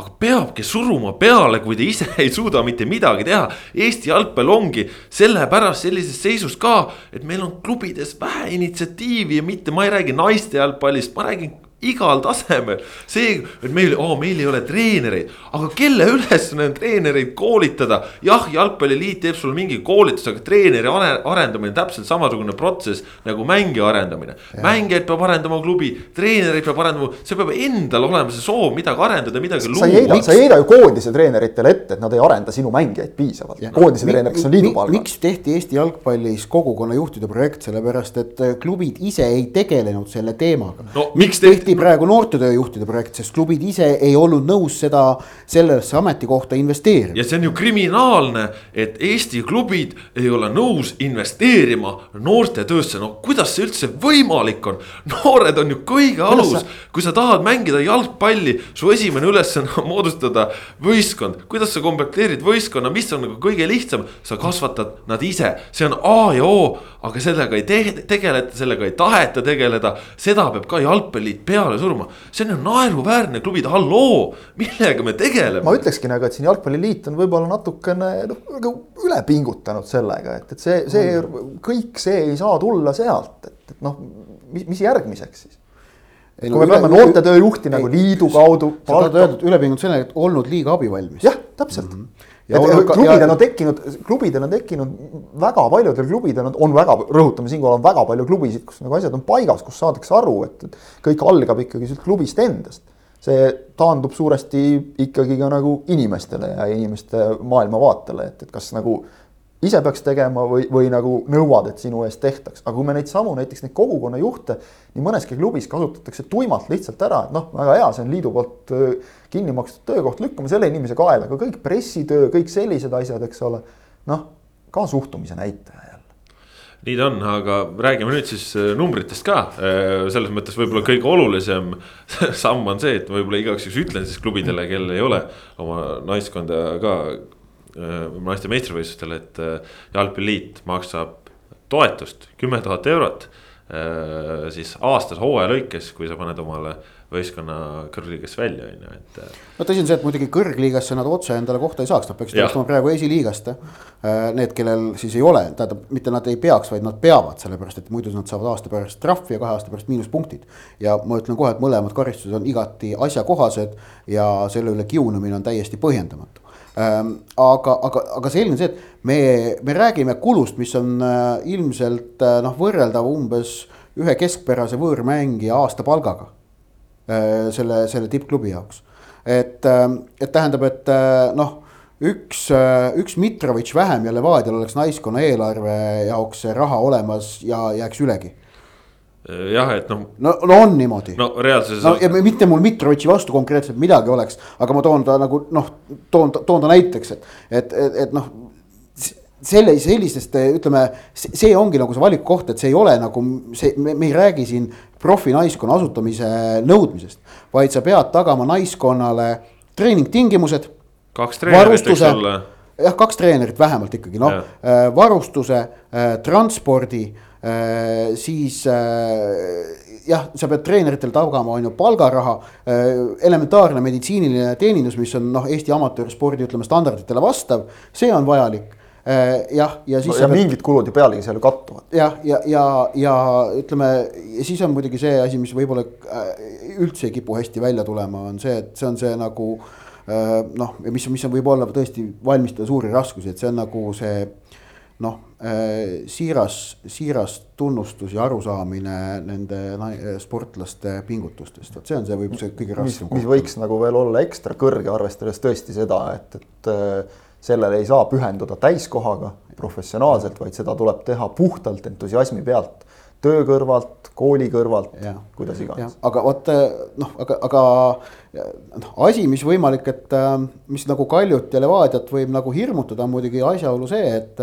aga peabki suruma peale, kui ta ise ei suuda mitte midagi teha. Eesti jalgpall ongi sellepärast sellises seisus ka, et meil on klubides vähe initsiatiivi ja mitte, ma ei räägi naiste jalgpallist, ma räägin igal tasemel. see, et meil oh,, meil ei ole treenereid, aga kelle ülesanne on treenereid koolitada. jah, jalgpalliliit teeb sulle mingi koolituse, aga treeneri arendamine on täpselt samasugune protsess nagu mängija arendamine. mängijaid peab arendama klubi, treenereid peab arendama, see peab endal olema see soov midagi arendada, midagi luua. sa ei heida, sa ei heida ju koondise treeneritele ette, et nad ei arenda sinu mängijaid piisavalt. koondise treener, kes on liidu palgal. miks tehti Eesti jalgpallis kogukonnajuhtide projekt, sellepärast et äh, klubid ise ei tegelenud selle teemaga no,. miks tehti tehti praegu noortetööjuhtide projekt, sest klubid ise ei olnud nõus seda, sellesse ametikohta investeerima. ja see on ju kriminaalne, et Eesti klubid ei ole nõus investeerima noortetöösse, no kuidas see üldse võimalik on? noored on ju kõige alus, kui sa tahad mängida jalgpalli, su esimene ülesanne on moodustada võistkond. kuidas sa komplekteerid võistkonna, mis on nagu kõige lihtsam, sa kasvatad nad ise, see on A ja O, aga sellega ei te tegeleta, sellega ei taheta tegeleda, seda peab ka jalgpalliliit peale peale suruma. see on ju naeruväärne klubid, halloo, millega me tegeleme. ma ütlekski nagu, et siin jalgpalliliit on võib-olla natukene noh, nagu üle pingutanud sellega, et, et see, see mm. kõik see ei saa tulla sealt, et, et noh, mis, mis järgmiseks siis? kui no, me peame noortetööjuhti nagu liidu kaudu. sa tahad öelda, et ülepingunud sellega, et olnud liiga abivalmis. jah, täpselt mm. -hmm klubidel ja... on tekkinud, klubidel on tekkinud, väga paljudel klubidel on, on väga, rõhutame siinkohal on väga palju klubisid, kus nagu asjad on paigas, kus saadakse aru, et, et kõik algab ikkagi sealt klubist endast. see taandub suuresti ikkagi ka nagu inimestele ja inimeste maailmavaatele, et, et kas nagu ise peaks tegema või, või nagu nõuad, et sinu eest tehtaks, aga kui me neid samu näiteks neid kogukonnajuhte nii mõneski klubis kasutatakse tuimalt lihtsalt ära, et noh, väga hea, see on liidu poolt kinni makstud töökoht, lükkame selle inimese kaela, aga kõik pressitöö, kõik sellised asjad, eks ole. noh, ka suhtumise näitaja nii ta on, aga räägime nüüd siis numbritest ka, selles mõttes võib-olla kõige olulisem samm on see, et võib-olla igaks juhuks ütlen siis klubidele, kellel ei ole oma naiskonda ka naiste meistrivõistlustel, et äh, jalgpalliliit maksab toetust kümme tuhat eurot. Äh, siis aastas hooaja lõikes, kui sa paned omale võistkonna kõrgliigasse välja, on ju, et. no tõsi on see, et muidugi kõrgliigasse nad otse endale kohta ei saaks, nad peaksid alustama praegu esiliigast. Need, kellel siis ei ole, tähendab, mitte nad ei peaks, vaid nad peavad, sellepärast et muidu nad saavad aasta pärast trahvi ja kahe aasta pärast miinuspunktid. ja ma ütlen kohe, et mõlemad karistused on igati asjakohased ja selle üle kiunamine on täiesti põhjendamatu aga, aga, aga selge on see, et me, me räägime kulust, mis on äh, ilmselt äh, noh, võrreldav umbes ühe keskpärase võõrmängija aastapalgaga. Äh, selle, selle tippklubi jaoks, et, ähm, et tähendab, et noh üks, üks Mitrovic vähem ja Levadial oleks naiskonna eelarve jaoks raha olemas ja jääks ülegi jah, et noh. no, no on niimoodi. no reaalsuses. no ja mitte mul Mitrovitši vastu konkreetselt midagi oleks, aga ma toon ta nagu noh, toon, toon ta näiteks, et, et, et, et noh selle, sellistest ütleme, see ongi nagu see valiku koht, et see ei ole nagu see, me, ei räägi siin profinaiskonna asutamise nõudmisest. vaid sa pead tagama naiskonnale treeningtingimused. kaks treenerit võiks olla. jah, kaks treenerit vähemalt ikkagi noh, äh, varustuse, äh, transpordi Äh, siis äh, jah, sa pead treeneritele tagama, on ju, palgaraha. Äh, elementaarne meditsiiniline teenindus, mis on noh, Eesti amatöörspordi ütleme standarditele vastav, see on vajalik jah, ja siis no,. ja pead... mingid kulud ju pealegi seal ju kattuvad. jah, ja, ja, ja, ja ütleme, ja siis on muidugi see asi, mis võib-olla üldse ei kipu hästi välja tulema, on see, et see on see nagu noh, mis, mis on võib-olla tõesti valmistada suuri raskusi, et see on nagu see noh, äh, siiras, siiras tunnustus ja arusaamine nende sportlaste pingutustest, vot see on see võib see kõige raskem. mis võiks nagu veel olla ekstra kõrge, arvestades tõesti seda, et, et äh, sellele ei saa pühenduda täiskohaga professionaalselt, vaid seda tuleb teha puhtalt entusiasmi pealt töö kõrvalt, kooli kõrvalt, kuidas iganes. aga vot noh, aga, aga noh, asi, mis võimalik, et mis nagu Kaljut ja Levadiat võib nagu hirmutada, on muidugi asjaolu see, et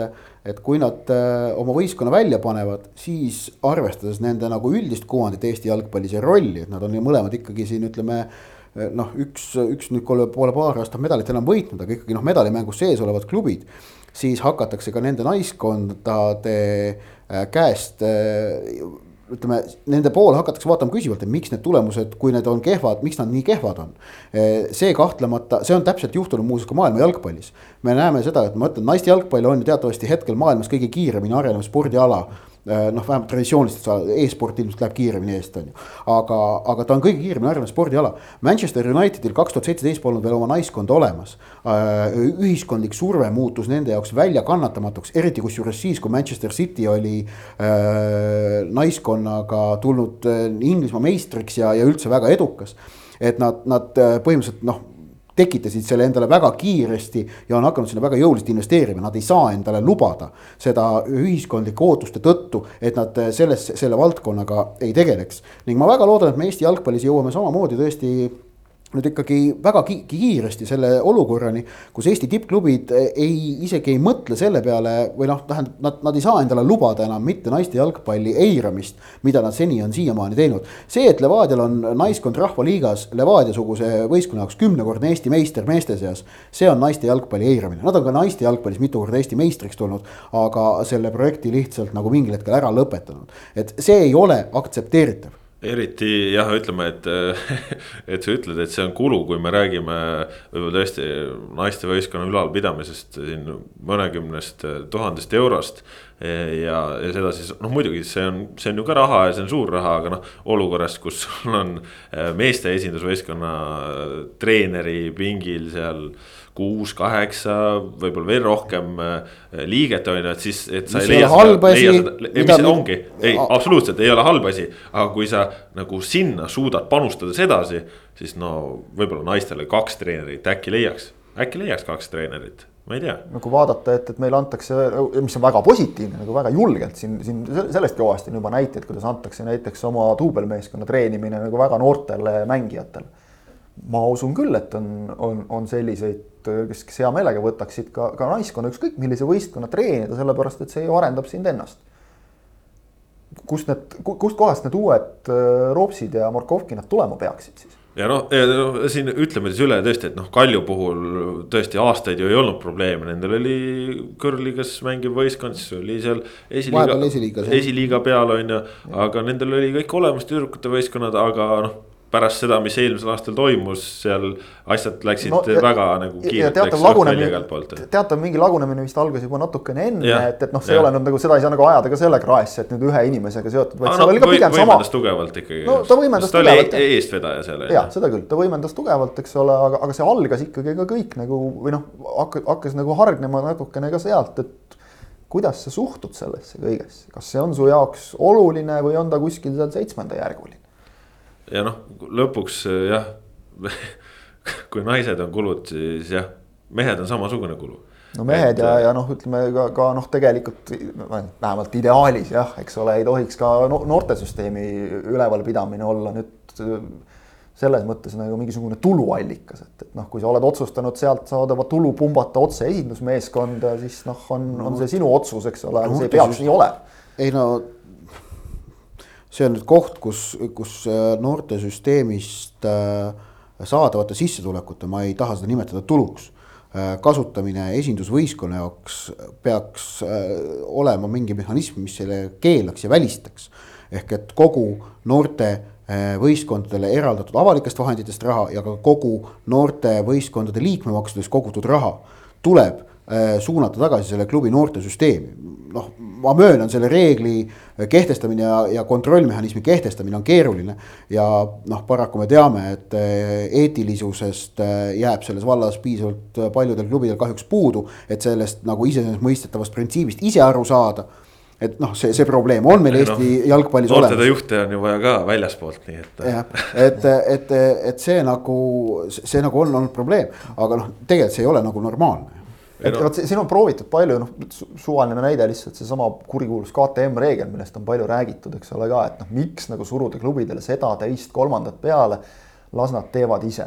et kui nad äh, oma võistkonna välja panevad, siis arvestades nende nagu üldist kuvandit Eesti jalgpallis ja rolli, et nad on ju mõlemad ikkagi siin ütleme äh, noh, üks, üks nüüd pole, pole paar aastat medalit enam võitnud, aga ikkagi noh, medalimängus sees olevad klubid. siis hakatakse ka nende naiskondade äh, käest ütleme, nende poole hakatakse vaatama küsivalt, et miks need tulemused, kui need on kehvad, miks nad nii kehvad on. see kahtlemata, see on täpselt juhtunud muuseas ka maailma jalgpallis. me näeme seda, et ma ütlen, naiste jalgpall on ju teatavasti hetkel maailmas kõige kiiremini arenev spordiala noh, vähemalt traditsiooniliselt e-sport ilmselt läheb kiiremini eest, on ju. aga, aga ta on kõige kiiremini arenev spordiala. Manchester Unitedil kaks tuhat seitseteist polnud veel oma naiskonda olemas. Äh, ühiskondlik surve muutus nende jaoks väljakannatamatuks, eriti kusjuures siis, kui Manchester City oli äh, naiskonnaga tulnud Inglismaa meistriks ja, ja üldse väga edukas. et nad, nad põhimõtteliselt noh tekitasid selle endale väga kiiresti ja on hakanud sinna väga jõuliselt investeerima, nad ei saa endale lubada seda ühiskondlike ootuste tõttu, et nad selles, selle valdkonnaga ei tegeleks. ning ma väga loodan, et me Eesti jalgpallis jõuame samamoodi tõesti nüüd ikkagi väga ki kiiresti selle olukorrani, kus Eesti tippklubid ei, isegi ei mõtle selle peale või noh, tähendab, nad, nad ei saa endale lubada enam mitte naiste jalgpalli eiramist, mida nad seni on siiamaani teinud. see, et Levadial on naiskond Rahvaliigas Levadia-suguse võistkonna jaoks kümnekordne Eesti meister meeste seas, see on naiste jalgpalli eiramine, nad on ka naiste jalgpallis mitu korda Eesti meistriks tulnud, aga selle projekti lihtsalt nagu mingil hetkel ära lõpetanud. et see ei ole aktsepteeritav eriti jah, ütleme, et, et sa ütled, et see on kulu, kui me räägime võib-olla tõesti naistevõistkonna ülalpidamisest siin mõnekümnest tuhandest eurost. ja, ja seda siis noh, muidugi see on, see on ju ka raha ja see on suur raha, aga noh, olukorras, kus sul on eh, meeste esindusvõistkonna treeneri pingil seal kuus, kaheksa, võib-olla veel rohkem äh, liiget on ju, et siis, et sa mis ei leia seda, leia seda, mis mida... ongi, ei absoluutselt ei ole halb asi. aga kui sa nagu sinna suudad panustada sedasi, siis no võib-olla naistele kaks treenerit äkki leiaks, äkki leiaks kaks treenerit ma ei tea. nagu vaadata, et, et meile antakse, mis on väga positiivne, nagu väga julgelt siin, siin sellest kõvasti on juba näiteid, kuidas antakse näiteks oma duubelmeeskonna treenimine nagu väga noortele mängijatele ma usun küll, et on, on, on selliseid, kes, kes hea meelega võtaksid ka, ka naiskonna ükskõik millise võistkonna treenida, sellepärast et see ju arendab sind ennast. kust need, kustkohast need uued äh, Roopsid ja Morkovkinad tulema peaksid siis? ja noh, no, siin ütleme siis üle tõesti, et noh, Kalju puhul tõesti aastaid ju ei olnud probleeme, nendel oli kõrgliigas mängiv võistkond, siis oli seal esiliiga, esiliiga, esiliiga peal on ju. aga nendel oli kõik olemas tüdrukute võistkonnad, aga noh pärast seda, mis eelmisel aastal toimus, seal asjad läksid no, ja, väga nagu kiirelt. teatav mingi lagunemine vist algas juba natukene enne, et, et noh, see ja. ei ole nüüd nagu seda ei saa nagu ajada ka sellega kraesse, et nüüd ühe inimesega seotud, vaid seal oli ka pigem sama. tugevalt ikkagi. no ta võimendas ta tugevalt. eestvedaja seal. ja seda küll, ta võimendas tugevalt, eks ole, aga, aga see algas ikkagi ka kõik nagu või noh, hakkas, hakkas nagu hargnema natukene ka sealt, et kuidas sa suhtud sellesse kõigesse, kas see on su jaoks oluline või on ta kuskil seal seitsmendajärguline? Ja noh, lõpuks jah kui naised on kulud, siis jah, mehed on samasugune kulu. no mehed et, ja, ja noh, ütleme ka, ka noh, tegelikult vähemalt ideaalis jah, eks ole, ei tohiks ka noortesüsteemi ülevalpidamine olla nüüd selles mõttes nagu mingisugune tuluallikas, et, et noh, kui sa oled otsustanud sealt saadava tulu pumbata otse esindusmeeskonda, siis noh, on no,, on see sinu otsus, eks ole, aga see ei peaks nii olema. ei no see on nüüd koht, kus, kus äh, noortesüsteemist äh, saadavate sissetulekute, ma ei taha seda nimetada tuluks äh, kasutamine esindusvõistkonna jaoks peaks olema mingi mehhanism, mis selle keelaks ja välistaks. ehk et kogu noorte võistkondadele eraldatud avalikest vahenditest raha ja ka kogu noorte võistkondade liikmemaksudest kogutud raha tuleb suunata tagasi selle klubi noortesüsteemi. noh, ma möönan, selle reegli kehtestamine ja, ja kontrollmehhanismi kehtestamine on keeruline. ja noh, paraku me teame, et eh, eetilisusest eh, jääb selles vallas piisavalt paljudel klubidel kahjuks puudu, et sellest nagu iseenesestmõistetavast printsiibist ise aru saada et noh, see, see probleem on meil Eesti no, jalgpallis olemas. juhte on ju vaja ka väljaspoolt, nii et. jah, et, et, et see nagu, see nagu on olnud probleem, aga noh, tegelikult see ei ole nagu normaalne et no. vot siin on proovitud palju, noh suvaline näide lihtsalt seesama kurikuulus KTM reegel, millest on palju räägitud, eks ole ka, et noh, miks nagu suruda klubidele seda, teist, kolmandat peale. las nad teevad ise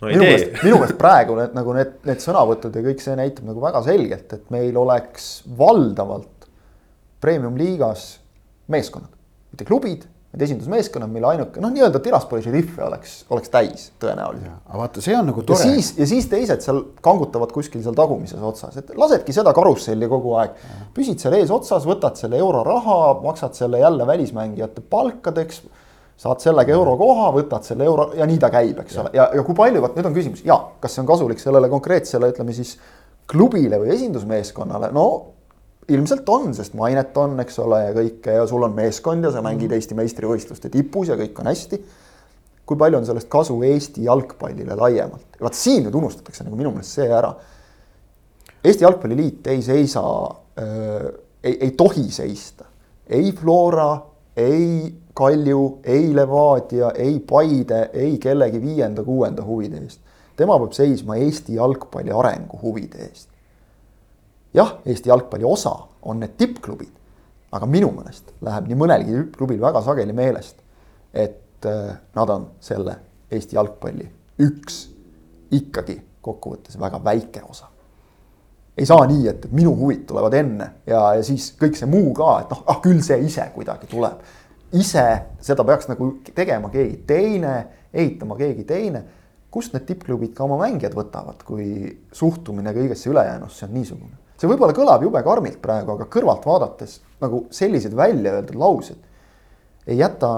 no,. minu meelest, minu meelest praegu need nagu need, need sõnavõtud ja kõik see näitab nagu väga selgelt, et meil oleks valdavalt premium liigas meeskonnad, mitte klubid, Need esindusmeeskonnad, mille ainuke noh, nii-öelda Tiraspoli šeriffe oleks, oleks täis tõenäoliselt. aga vaata, see on nagu ja tore. siis, ja siis teised seal kangutavad kuskil seal tagumises otsas, et lasedki seda karusselli kogu aeg. püsid seal eesotsas, võtad selle euroraha, maksad selle jälle välismängijate palkadeks. saad sellega eurokoha, võtad selle euro ja nii ta käib, eks ole, ja, ja kui palju, vot nüüd on küsimus ja kas see on kasulik sellele konkreetsele, ütleme siis klubile või esindusmeeskonnale, no ilmselt on, sest mainet on, eks ole, ja kõike ja sul on meeskond ja sa mängid Eesti meistrivõistluste tipus ja kõik on hästi. kui palju on sellest kasu Eesti jalgpallile laiemalt, vaat siin nüüd unustatakse nagu minu meelest see ära. Eesti Jalgpalliliit ei seisa äh,, ei, ei tohi seista ei Flora, ei Kalju, ei Levadia, ei Paide, ei kellegi viienda-kuuenda huvide eest. tema peab seisma Eesti jalgpalli arengu huvide eest jah, Eesti jalgpalli osa on need tippklubid, aga minu meelest läheb nii mõnelgi tippklubil väga sageli meelest, et äh, nad on selle Eesti jalgpalli üks ikkagi kokkuvõttes väga väike osa. ei saa nii, et minu huvid tulevad enne ja, ja siis kõik see muu ka, et noh, ah küll see ise kuidagi tuleb. ise seda peaks nagu tegema keegi teine, ehitama keegi teine. kust need tippklubid ka oma mängijad võtavad, kui suhtumine kõigesse ülejäänusse on niisugune? See võib-olla kõlab jube karmilt praegu, aga kõrvalt vaadates nagu sellised välja öeldud laused ei jäta,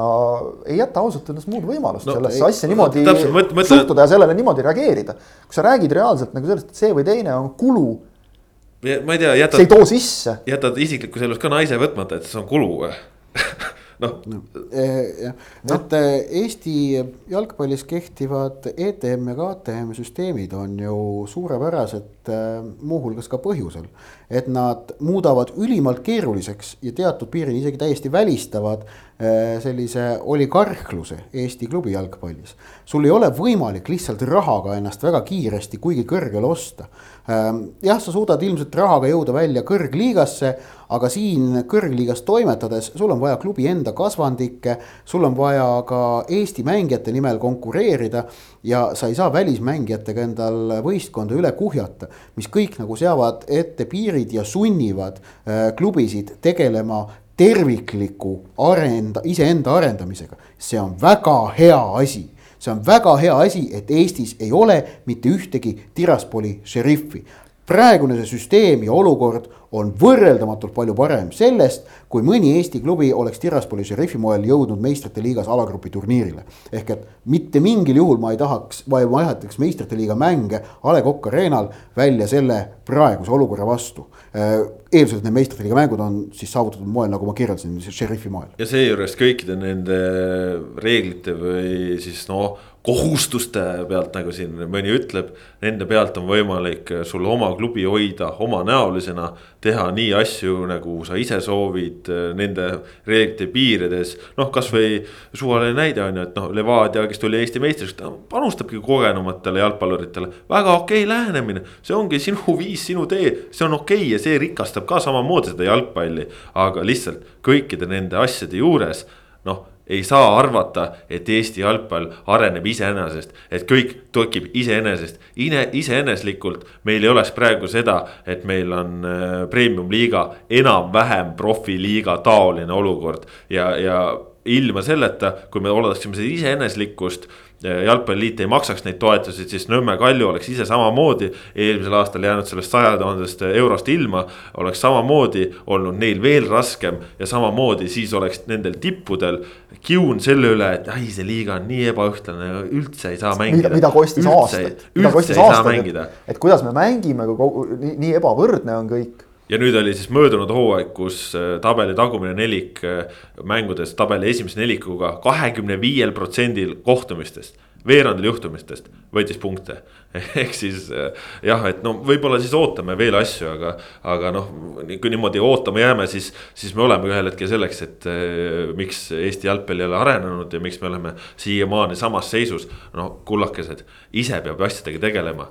ei jäta ausalt öeldes muud võimalust no, sellesse asja niimoodi no, mõt, mõt, suhtuda ja sellele niimoodi reageerida. kui sa räägid reaalselt nagu sellest, et see või teine on kulu. ma ei tea, jätad. see ei too sisse. jätad isiklikus elus ka naise võtmata, et see on kulu või noh no.. jah, et eh, Eesti jalgpallis kehtivad ETM ja KTM süsteemid on ju suurepärased eh, muuhulgas ka põhjusel. et nad muudavad ülimalt keeruliseks ja teatud piirini isegi täiesti välistavad eh, sellise oligarhluse Eesti klubi jalgpallis. sul ei ole võimalik lihtsalt rahaga ennast väga kiiresti kuigi kõrgele osta. jah, sa suudad ilmselt rahaga jõuda välja kõrgliigasse aga siin kõrgliigas toimetades sul on vaja klubi enda kasvandikke, sul on vaja ka Eesti mängijate nimel konkureerida ja sa ei saa välismängijatega endal võistkonda üle kuhjata, mis kõik nagu seavad ette piirid ja sunnivad äh, klubisid tegelema tervikliku arenda, iseenda arendamisega. see on väga hea asi see on väga hea asi, et Eestis ei ole mitte ühtegi Tiraspoli šeriffi praegune see süsteem ja olukord on võrreldamatult palju parem sellest, kui mõni Eesti klubi oleks Tiraspoli šerifi moel jõudnud meistrite liigas alagrupi turniirile. ehk et mitte mingil juhul ma ei tahaks, ma ei vahetaks meistrite liiga mänge A Le Coq Arena'l välja selle praeguse olukorra vastu. Äh, eeldusel, et need meistrite liiga mängud on siis saavutatud moel, nagu ma kirjeldasin, šerifi moel. ja seejuures kõikide nende reeglite või siis noh kohustuste pealt, nagu siin mõni ütleb, nende pealt on võimalik sul oma klubi hoida omanäolisena. teha nii asju, nagu sa ise soovid, nende reeglite piirides. noh, kasvõi suvaline näide on ju, et noh, Levadia, kes tuli Eesti meistriks, ta panustabki kogenumatele jalgpalluritele. väga okei okay lähenemine, see ongi sinu viis, sinu tee, see on okei okay ja see rikastab ka samamoodi seda jalgpalli. aga lihtsalt kõikide nende asjade juures, noh ei saa arvata, et Eesti jalgpall areneb iseenesest, et kõik tekib iseenesest, iseeneslikult. meil ei oleks praegu seda, et meil on äh, premium-liiga enam-vähem profiliiga taoline olukord ja, ja ilma selleta, kui me oleksime seda iseeneslikkust jalgpalliliit ei maksaks neid toetusi, siis Nõmme Kalju oleks ise samamoodi eelmisel aastal jäänud sellest saja tuhandest eurost ilma. oleks samamoodi olnud neil veel raskem ja samamoodi siis oleks nendel tippudel kiun selle üle, et ai, see liiga on nii ebaühtlane, üldse ei saa mängida. mida kostis aastaid, mida kostis aastaid, et, kuidas me mängime, kui kogu nii, nii ebavõrdne on kõik ja nüüd oli siis möödunud hooaeg, kus äh, tabeli tagumine nelik äh, mängudes tabeli esimese nelikuga kahekümne viiel protsendil kohtumistest veerandil juhtumistest võitis punkte. ehk siis äh, jah, et no võib-olla siis ootame veel asju, aga, aga noh, kui niimoodi ootama jääme, siis, siis me oleme ühel hetkel selleks, et eh, miks Eesti jalgpall ei ole arenenud ja miks me oleme siiamaani samas seisus. no kullakesed, ise peab asjadega tegelema,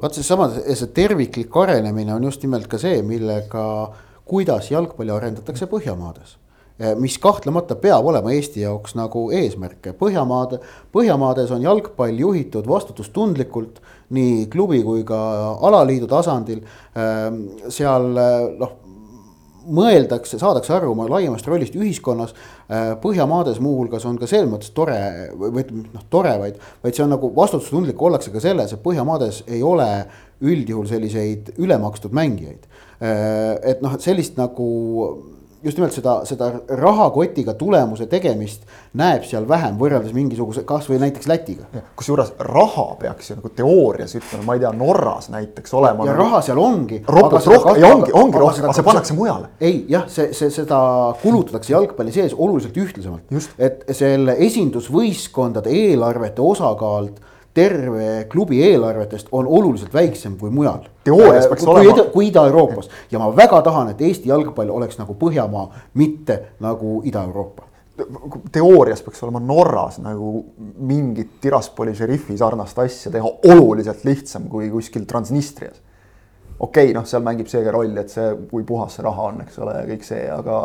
vaat seesama, see terviklik arenemine on just nimelt ka see, millega, kuidas jalgpalli arendatakse Põhjamaades mis kahtlemata peab olema Eesti jaoks nagu eesmärk. Põhjamaade, Põhjamaades on jalgpall juhitud vastutustundlikult nii klubi kui ka alaliidu tasandil. seal noh, mõeldakse, saadakse aru oma laiemast rollist ühiskonnas. Põhjamaades muuhulgas on ka selles mõttes tore või ütleme noh, tore, vaid, vaid see on nagu vastutustundlik ollakse ka selles, et Põhjamaades ei ole üldjuhul selliseid ülemakstud mängijaid. et noh, sellist nagu just nimelt seda, seda rahakotiga tulemuse tegemist näeb seal vähem võrreldes mingisuguse, kasvõi näiteks Lätiga. kusjuures raha peaks ju nagu teoorias ütleme, ma ei tea, Norras näiteks olema. ja nagu... raha seal ongi. rohkem ja ongi, ongi rohkem, aga see pannakse mujale. ei jah, see, see, seda kulutatakse jalgpalli sees oluliselt ühtlasemalt. et selle esindusvõistkondade eelarvete osakaalt terve klubi eelarvetest on oluliselt väiksem kui mujal. teoorias peaks kui olema. kui Ida-Euroopas ja ma väga tahan, et Eesti jalgpall oleks nagu Põhjamaa, mitte nagu Ida-Euroopa teoorias peaks olema Norras nagu mingit Tiraspoli šerifi sarnast asja teha oluliselt lihtsam kui kuskil Transnistrias. okei okay,, noh, seal mängib see ka rolli, et see, kui puhas see raha on, eks ole, ja kõik see, aga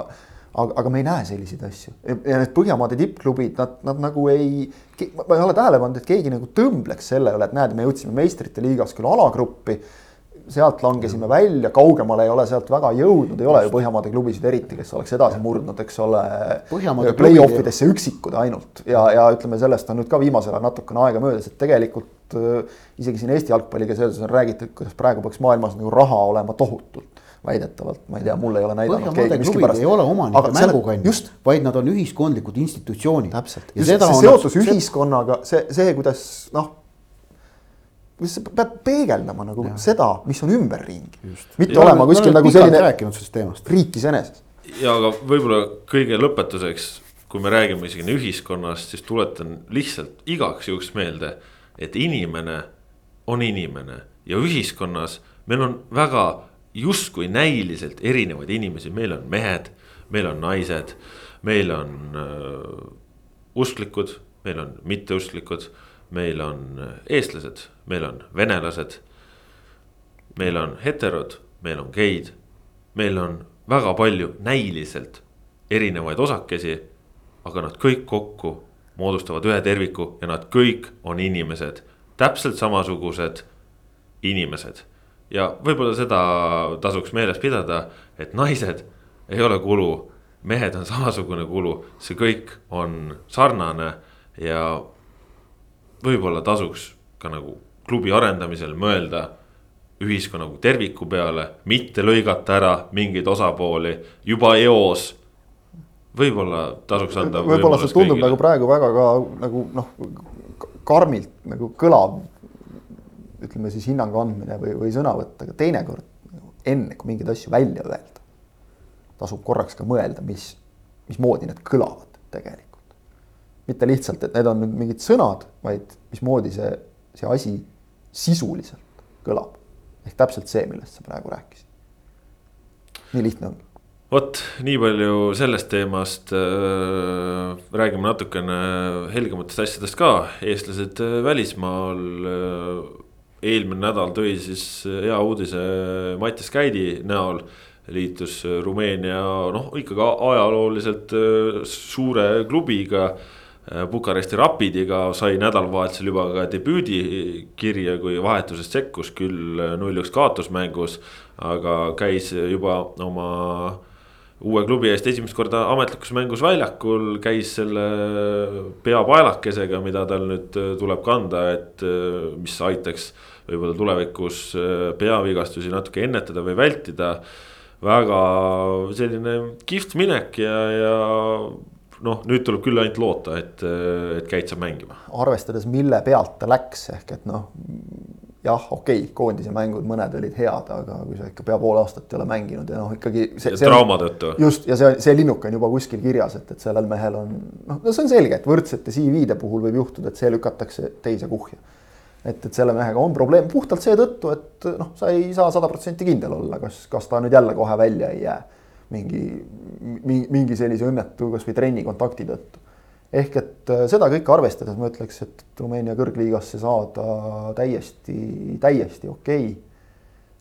aga, aga me ei näe selliseid asju ja need Põhjamaade tippklubid, nad, nad nagu ei, ma ei ole tähele pannud, et keegi nagu tõmbleks selle üle, et näed, me jõudsime meistrite liigas küll alagruppi. sealt langesime välja, kaugemale ei ole sealt väga jõudnud, ei ole ju Põhjamaade klubisid eriti, kes oleks edasi murdnud, eks ole. Play-off idesse üksikud ainult ja, ja ütleme, sellest on nüüd ka viimasel ajal natukene aega möödas, et tegelikult äh, isegi siin Eesti jalgpalliga seoses on räägitud, kuidas praegu peaks maailmas nagu raha olema tohutult väidetavalt, ma ei tea, mul ei ole näidanud keegi miskipärast. ei ole omanike mängukandjad, vaid nad on ühiskondlikud institutsioonid. täpselt, ja see, see seotus on, ühiskonnaga, see, see, kuidas noh, sa pead peegeldama nagu ja. seda, mis on ümberringi. mitte ja, olema kuskil nagu selline riik iseeneses. ja aga võib-olla kõige lõpetuseks, kui me räägime isegi ühiskonnast, siis tuletan lihtsalt igaks juhuks meelde, et inimene on inimene ja ühiskonnas meil on väga justkui näiliselt erinevaid inimesi, meil on mehed, meil on naised, meil on äh, usklikud, meil on mitteusklikud, meil on äh, eestlased, meil on venelased. meil on heterod, meil on geid, meil on väga palju näiliselt erinevaid osakesi, aga nad kõik kokku moodustavad ühe terviku ja nad kõik on inimesed, täpselt samasugused inimesed ja võib-olla seda tasuks meeles pidada, et naised ei ole kulu, mehed on samasugune kulu, see kõik on sarnane ja võib-olla tasuks ka nagu klubi arendamisel mõelda ühiskonna kui terviku peale, mitte lõigata ära mingeid osapooli juba eos. võib-olla tasuks anda. võib-olla see tundub kõigile. nagu praegu väga ka nagu noh, karmilt nagu kõlav ütleme siis hinnangu andmine või, või sõnavõtt, aga teinekord enne, kui mingeid asju välja öelda, tasub korraks ka mõelda, mis, mismoodi need kõlavad tegelikult. mitte lihtsalt, et need on nüüd mingid sõnad, vaid mismoodi see, see asi sisuliselt kõlab. ehk täpselt see, millest sa praegu rääkisid. nii lihtne ongi vot nii palju sellest teemast äh,. räägime natukene helgematest asjadest ka, eestlased äh, välismaal äh, eelmine nädal tõi siis hea uudise Mattias Käidi näol. liitus Rumeenia noh, ikkagi ajalooliselt äh, suure klubiga. Äh, Bukaresti Rapidiga sai nädalavahetusel juba ka debüüdikirja, kui vahetusest sekkus küll null-üks kaotusmängus. aga käis juba oma uue klubi eest esimest korda ametlikus mängus väljakul, käis selle peapaelakesega, mida tal nüüd äh, tuleb kanda, et äh, mis aitaks võib-olla tulevikus äh, peavigastusi natuke ennetada või vältida. väga selline kihvt minek ja, ja noh, nüüd tuleb küll ainult loota, et, et Käit saab mängima. arvestades, mille pealt ta läks, ehk et noh jah, okei okay,, koondise mängud, mõned olid head, aga kui sa ikka pea pool aastat ei ole mänginud ja noh, ikkagi. trauma tõttu. just ja see, see linnuk on juba kuskil kirjas, et, et sellel mehel on noh, no see on selge, et võrdsete CV-de puhul võib juhtuda, et see lükatakse teise kuhja. et, et selle mehega on probleem puhtalt seetõttu, et noh, sa ei saa sada protsenti kindel olla, kas, kas ta nüüd jälle kohe välja ei jää mingi, mingi sellise õnnetu kasvõi trennikontakti tõttu ehk et äh, seda kõike arvestades ma ütleks, et Rumeenia kõrgliigasse saada täiesti, täiesti okei okay..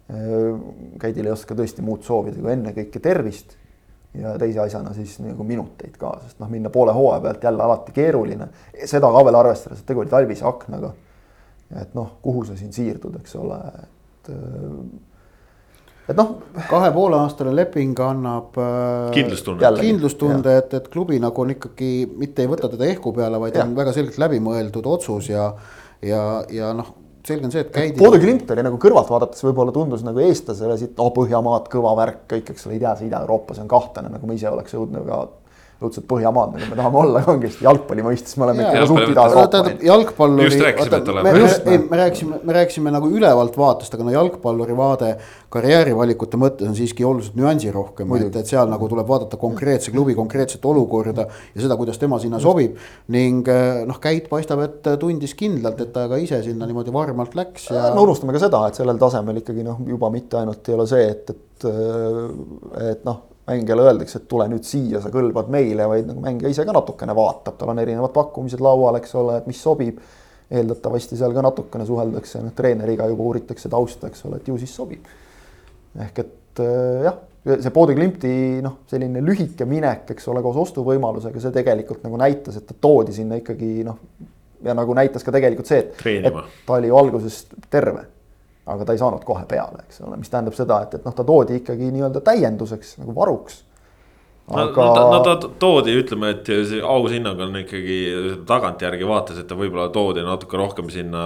Äh, Käidil ei oska tõesti muud soovida kui ennekõike tervist ja teise asjana siis nagu minuteid ka, sest noh, minna poole hooaja pealt jälle alati keeruline. seda ka veel arvestades, et tegu oli talvise aknaga. et noh, kuhu sa siin siirdud, eks ole, et. Et noh, kahe poole aastane leping annab äh, kindlustunnet. Jällegi, kindlustunde, et, et klubi nagu on ikkagi mitte ei võta teda ehku peale, vaid Jah. on väga selgelt läbimõeldud otsus ja, ja, ja noh, selge on see, et käidi. Bode Glimt oli nagu kõrvalt vaadates võib-olla tundus nagu eestlasele siit, oh Põhjamaad, kõva värk, kõik, eks ole, ei tea, see Ida-Euroopas on kahtlane, nagu me ise oleks jõudnud ka õudselt Põhjamaad, nagu me tahame olla kangesti jalgpalli mõistes, me oleme ikka suht Jalgpalli Ida-Euroopa. rääkisime, et oleme. me, ei, me rääkisime, me rääkisime nagu ülevalt vaatest, aga no jalgpalluri vaade karjäärivalikute mõttes on siiski oluliselt nüansirohkem, et, et seal nagu tuleb vaadata konkreetse klubi konkreetset olukorda ja seda, kuidas tema sinna sobib. ning eh, noh, Käit paistab, et tundis kindlalt, et ta ka ise sinna niimoodi varmalt läks ja. no unustame ka seda, et sellel tasemel ikkagi noh, juba mitte ainult ei ole see, et, et, et noh, mängijale öeldakse, et tule nüüd siia, sa kõlbad meile, vaid nagu mängija ise ka natukene vaatab, tal on erinevad pakkumised laual, eks ole, et mis sobib. eeldatavasti seal ka natukene suheldakse, noh treeneriga juba uuritakse tausta, eks ole, et ju siis sobib. ehk et äh, jah, see Bode Glimti noh, selline lühike minek, eks ole, koos ostuvõimalusega, see tegelikult nagu näitas, et ta toodi sinna ikkagi noh. ja nagu näitas ka tegelikult see, et, ta oli ju alguses terve aga ta ei saanud kohe peale, eks ole, mis tähendab seda, et, et noh, ta toodi ikkagi nii-öelda täienduseks nagu varuks. No, aga no, no ta toodi, ütleme, et see aus hinnang on ikkagi tagantjärgi vaates, et ta võib-olla toodi natuke rohkem sinna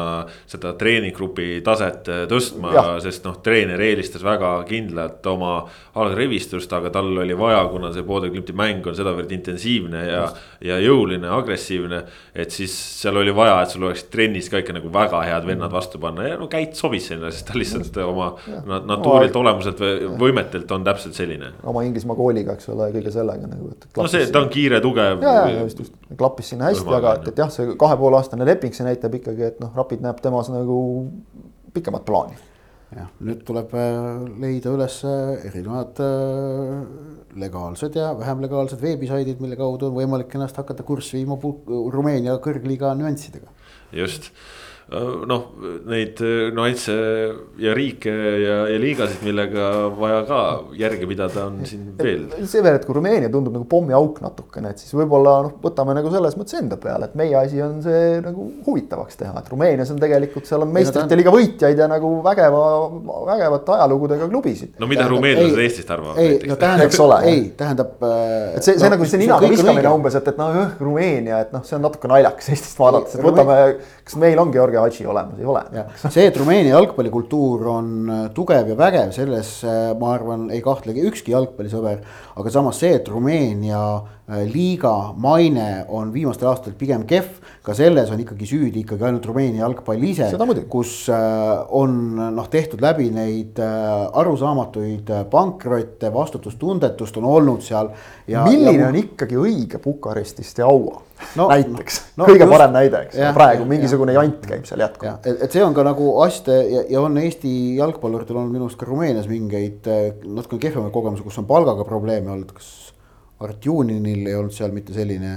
seda treeninggrupi taset tõstma, Jah. sest noh, treener eelistas väga kindlat oma algrivistust, aga tal oli vaja, kuna see Bode Glimti mäng on sedavõrd intensiivne ja, ja jõuline, agressiivne. et siis seal oli vaja, et sul oleks trennis ka ikka nagu väga head vennad vastu panna ja no Käit sobis sinna, sest ta lihtsalt oma na- natuurilt, olemuselt või võimetelt on täpselt selline. oma Inglismaa kooliga, eks ole, kõige sellega nagu. no see, ta on kiire, tugev. ja, ja just, just klappis sinna hästi, aga et, et jah, see kahe poole aastane leping, see näitab ikkagi, et noh, Rapid näeb temas nagu pikemat plaani. jah, nüüd tuleb äh, leida üles äh, erinevad äh, legaalsed ja vähem legaalsed veebisaidid, mille kaudu on võimalik ennast hakata kurssi viima Rumeenia kõrgliiga nüanssidega. just, noh, neid nüansse ja riike ja, ja liigasid, millega vaja ka järge pidada, on siin veel. see veel, et kui Rumeenia tundub nagu pommiauk natukene, et siis võib-olla noh, võtame nagu selles mõttes enda peale, et meie asi on see nagu huvitavaks teha, et Rumeenias on tegelikult, seal on meistrite liiga võitjaid ja nagu vägeva, vägevate ajalugudega klubisid. no mida rumeenlased Eestist arvavad ei, no tähendab, Eks ole, ei, tähendab. äh, et see, see nagu see ninaga viskamine umbes, et, et noh, Rumeenia, et noh, see on natuke naljakas Eestist vaadates, et võtame, kas meil on Georgi Hadži olemas, ei ole. see, et Rumeenia jalgpallikultuur on äh, tugev ja vägev, selles äh, ma arvan, ei kahtlegi ükski jalgpallisõber. aga samas see, et Rumeenia liiga maine on viimastel aastatel pigem kehv, ka selles on ikkagi süüdi ikkagi ainult Rumeenia jalgpall ise kus äh, on noh, tehtud läbi neid äh, arusaamatuid äh, pankrotte, vastutustundetust on olnud seal. milline on ikkagi õige Bukarestis Steaua No, no, näiteks no, kõige just- parem näide, eks ole, praegu mingisugune jah. jant käib seal jätkuvalt. et, et see on ka nagu asjade ja, ja on Eesti jalgpalluritel olnud minu arust ka Rumeenias mingeid äh, natukene kehvemaid kogemusi, kus on palgaga probleeme olnud, kas Artjuninil ei olnud seal mitte selline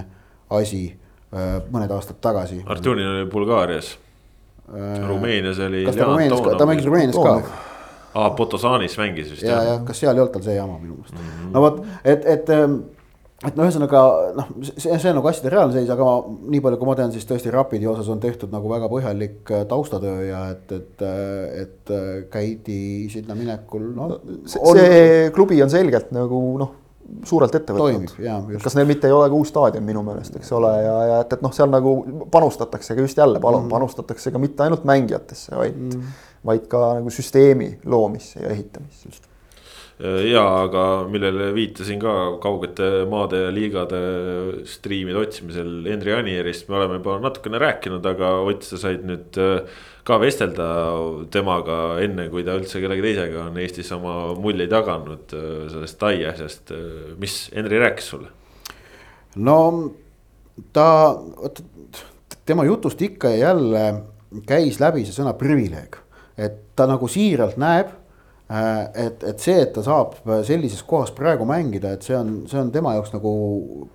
asi äh, mõned aastad tagasi. Artjunin oli Bulgaarias, Rumeenias oli. kas ta Rumeenias ka, ta mängis Rumeenias ka? aa, Potosanis mängis vist ja, ja kas seal ei olnud tal see jama minu meelest mm. -hmm. no vot, et, et, ähm, et noh, ühesõnaga noh, see, see on nagu asjade reaalne seis, aga ma, nii palju, kui ma tean, siis tõesti Rapidi osas on tehtud nagu väga põhjalik äh, taustatöö ja et, et, äh, et äh, käidi sinna minekul, noh. see, see klubi on selgelt nagu noh, suurelt ette toimib võtnud. ja just. kas neil mitte ei ole ka uus staadion minu meelest, eks ole, ja, ja et, et noh, seal nagu panustatakse ka just jälle, palun mm., panustatakse ka mitte ainult mängijatesse, vaid mm., vaid ka nagu süsteemi loomisse ja ehitamisse just. Ja aga millele viitasin ka kaugete maade ja liigade striimide otsimisel Henri Anierist me oleme juba natukene rääkinud, aga Ott, sa said nüüd äh, ka vestelda temaga enne, kui ta üldse kellegi teisega on Eestis oma muljeid jaganud äh, sellest Tai asjast. mis Henri rääkis sulle? no ta, tema jutust ikka ja jälle käis läbi see sõna privileeg, et ta nagu siiralt näeb äh, et, et see, et ta saab sellises kohas praegu mängida, et see on, see on tema jaoks nagu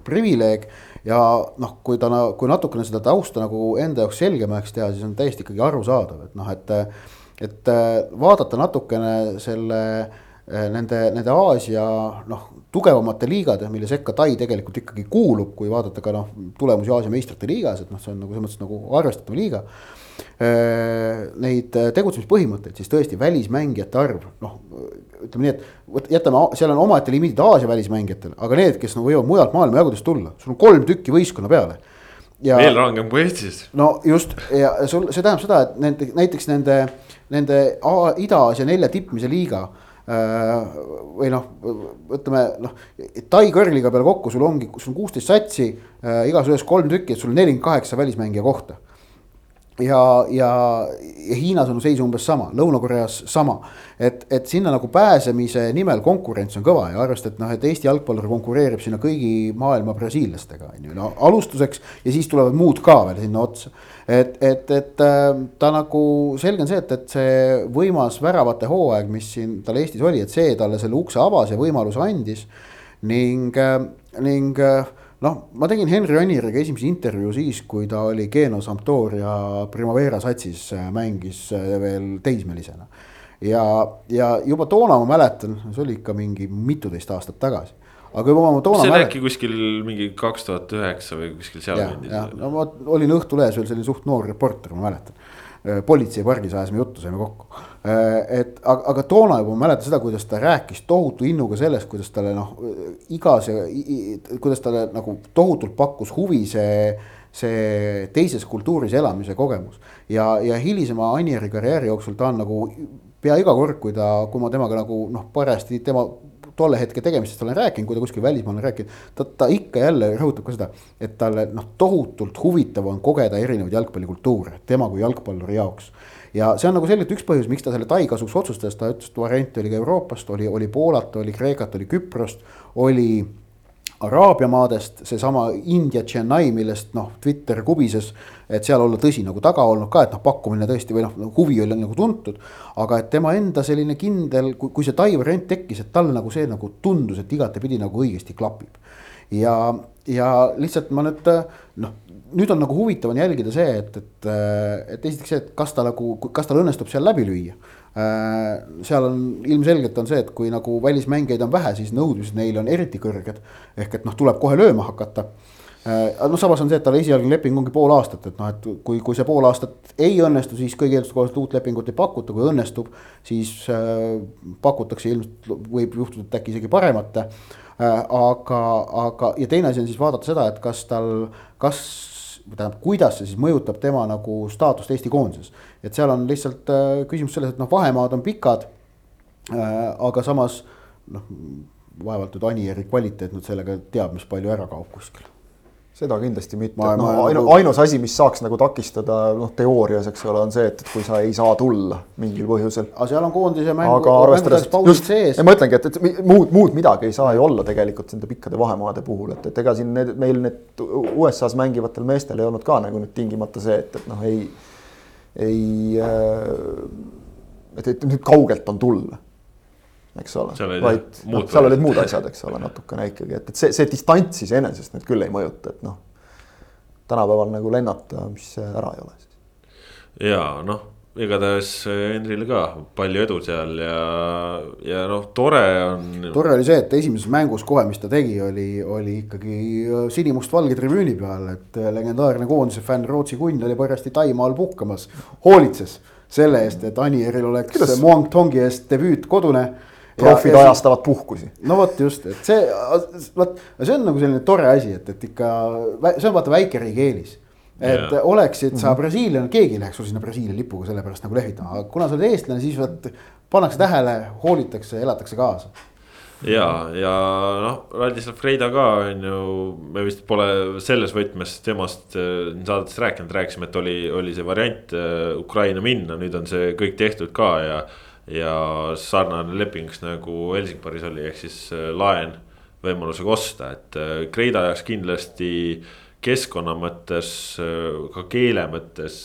privileeg. ja noh, kui ta, kui natukene seda tausta nagu enda jaoks selgemaks teha, siis on täiesti ikkagi arusaadav, et noh, et. et vaadata natukene selle nende, nende Aasia noh, tugevamate liigade, mille sekka Tai tegelikult ikkagi kuulub, kui vaadata ka noh, tulemusi Aasia meistrite liigas, et noh, see on nagu selles mõttes nagu arvestatav liiga Neid tegutsemispõhimõtteid, siis tõesti välismängijate arv, noh ütleme nii, et vot jätame, seal on omaette limiidid Aasia välismängijatel, aga need, kes nagu võivad mujalt maailma jagudest tulla, sul on kolm tükki võistkonna peale veel rangem kui Eestis. no just ja sul, see tähendab seda, et nende, näiteks nende, nende Ida-Aasia nelja tippmise liiga äh, või noh, ütleme noh, Tai kõrgliga peale kokku sul ongi, sul on kuusteist satsi äh,, igas ühes kolm tükki, et sul on nelikümmend kaheksa välismängija kohta ja, ja, ja Hiinas on seis umbes sama, Lõuna-Koreas sama. et, et sinna nagu pääsemise nimel konkurents on kõva ja arvestades, et noh, et Eesti jalgpallur konkureerib sinna kõigi maailma brasiillastega on ju, no alustuseks ja siis tulevad muud ka veel sinna otsa. et, et, et äh, ta nagu selge on see, et, et see võimas väravate hooaeg, mis siin tal Eestis oli, et see talle selle ukse avas ja võimaluse andis ning, äh, ning äh, noh, ma tegin Henri Aniriga esimese intervjuu siis, kui ta oli Geno Sampdoria Primavera satsis, äh, mängis äh, veel teismelisena. ja, ja juba toona ma mäletan, see oli ikka mingi mituteist aastat tagasi aga juba ma toona. see oli äkki kuskil mingi kaks tuhat üheksa või kuskil seal. jah, jah, no ma olin Õhtulehes veel selline suht noor reporter, ma mäletan politseipargis ajasime juttu, saime kokku. Äh, et aga, aga toona juba ma mäletan seda, kuidas ta rääkis tohutu innuga sellest, kuidas talle noh, igas, kuidas talle nagu tohutult pakkus huvi see see teises kultuuris elamise kogemus. Ja, ja hilisema Anieri karjääri jooksul ta on nagu pea iga kord, kui ta, kui ma temaga nagu noh, parajasti tema tolle hetke tegemistest olen rääkinud, kui ta kuskil välismaal on rääkinud, ta, ta ikka jälle rõhutab ka seda, et talle noh, tohutult huvitav on kogeda erinevaid jalgpallikultuure tema kui jalgpalluri jaoks. ja see on nagu selgelt üks põhjus, miks ta selle Tai kasuks otsustas, ta ütles, et variante oli ka Euroopast, oli, oli Poolat, oli Kreekat, oli Küprost, oli Araabia maadest, seesama India Chennai, millest noh, Twitter kubises, et seal olla tõsi nagu taga olnud ka, et noh, pakkumine tõesti või noh, huvi oli nagu tuntud. aga et tema enda selline kindel, kui, kui see Tai variant tekkis, et talle nagu see nagu tundus, et igatepidi nagu õigesti klapib. ja, ja lihtsalt ma nüüd noh, nüüd on nagu huvitav on jälgida see, et, et, et esiteks see, et kas ta nagu, kas tal õnnestub seal läbi lüüa seal on ilmselgelt on see, et kui nagu välismängijaid on vähe, siis nõudmised neile on eriti kõrged. ehk et noh, tuleb kohe lööma hakata. noh, samas on see, et tal esialgne leping ongi pool aastat, et noh, et kui, kui see pool aastat ei õnnestu, siis kõigi eelduste kohaselt uut lepingut ei pakuta, kui õnnestub, siis äh, pakutakse ilmselt võib juhtuda, et äkki isegi paremat äh,. aga, aga ja teine asi on siis vaadata seda, et kas tal, kas tähendab, kuidas see siis mõjutab tema nagu staatust Eesti koondises. et seal on lihtsalt äh, küsimus selles, et noh, vahemaad on pikad äh,. aga samas noh, vaevalt nüüd Anieri kvaliteet nüüd sellega teab, mis palju ära kaob kuskil seda kindlasti mitte, no ainu, nagu- ainus asi, mis saaks nagu takistada noh, teoorias, eks ole, on see, et, et kui sa ei saa tulla mingil põhjusel. aga seal on koondise mängu. aga arvestades, just, ma ütlengi, et, et muud, muud midagi ei saa ju olla tegelikult nende pikkade vahemaade puhul, et, et ega siin need meil need USA-s mängivatel meestel ei olnud ka nagu nüüd tingimata see, et, et noh, ei, ei äh,. et, et nüüd kaugelt on tulla eks ole, vaid noh, seal olid muud asjad, eks ole, natukene ikkagi, et, et see, see distants iseenesest nüüd küll ei mõjuta, et noh. tänapäeval nagu lennata, mis ära ei ole siis. ja noh, igatahes Henrile ka palju edu seal ja, ja noh, tore on. tore oli see, et esimeses mängus kohe, mis ta tegi, oli, oli ikkagi sinimustvalge tribüüni peal, et legendaarne koondise fänn Rootsi kunn oli parajasti Taimaal puhkamas, hoolitses selle eest, et Anieril oleks? Muang Tongi eest debüüt kodune profid ja, ajastavad puhkusi. no vot just, et see, vot see on nagu selline tore asi, et, et ikka see on vaata väikeriigi eelis. et yeah. oleksid sa mhm. brasiillane, keegi ei läheks sul sinna Brasiilia lipuga sellepärast nagu lehvitama, aga kuna sa oled eestlane, siis vot pannakse tähele, hoolitakse, elatakse kaasa ja, ja noh, Radislav Kreida ka on ju, me vist pole selles võtmes temast äh, saadetes rääkinud, rääkisime, et oli, oli see variant äh, Ukraina minna, nüüd on see kõik tehtud ka ja ja sarnane leping nagu Helsingboris oli, ehk siis äh, laen võimalusega osta, et äh, Kreida jaoks kindlasti keskkonna mõttes, äh, ka keele mõttes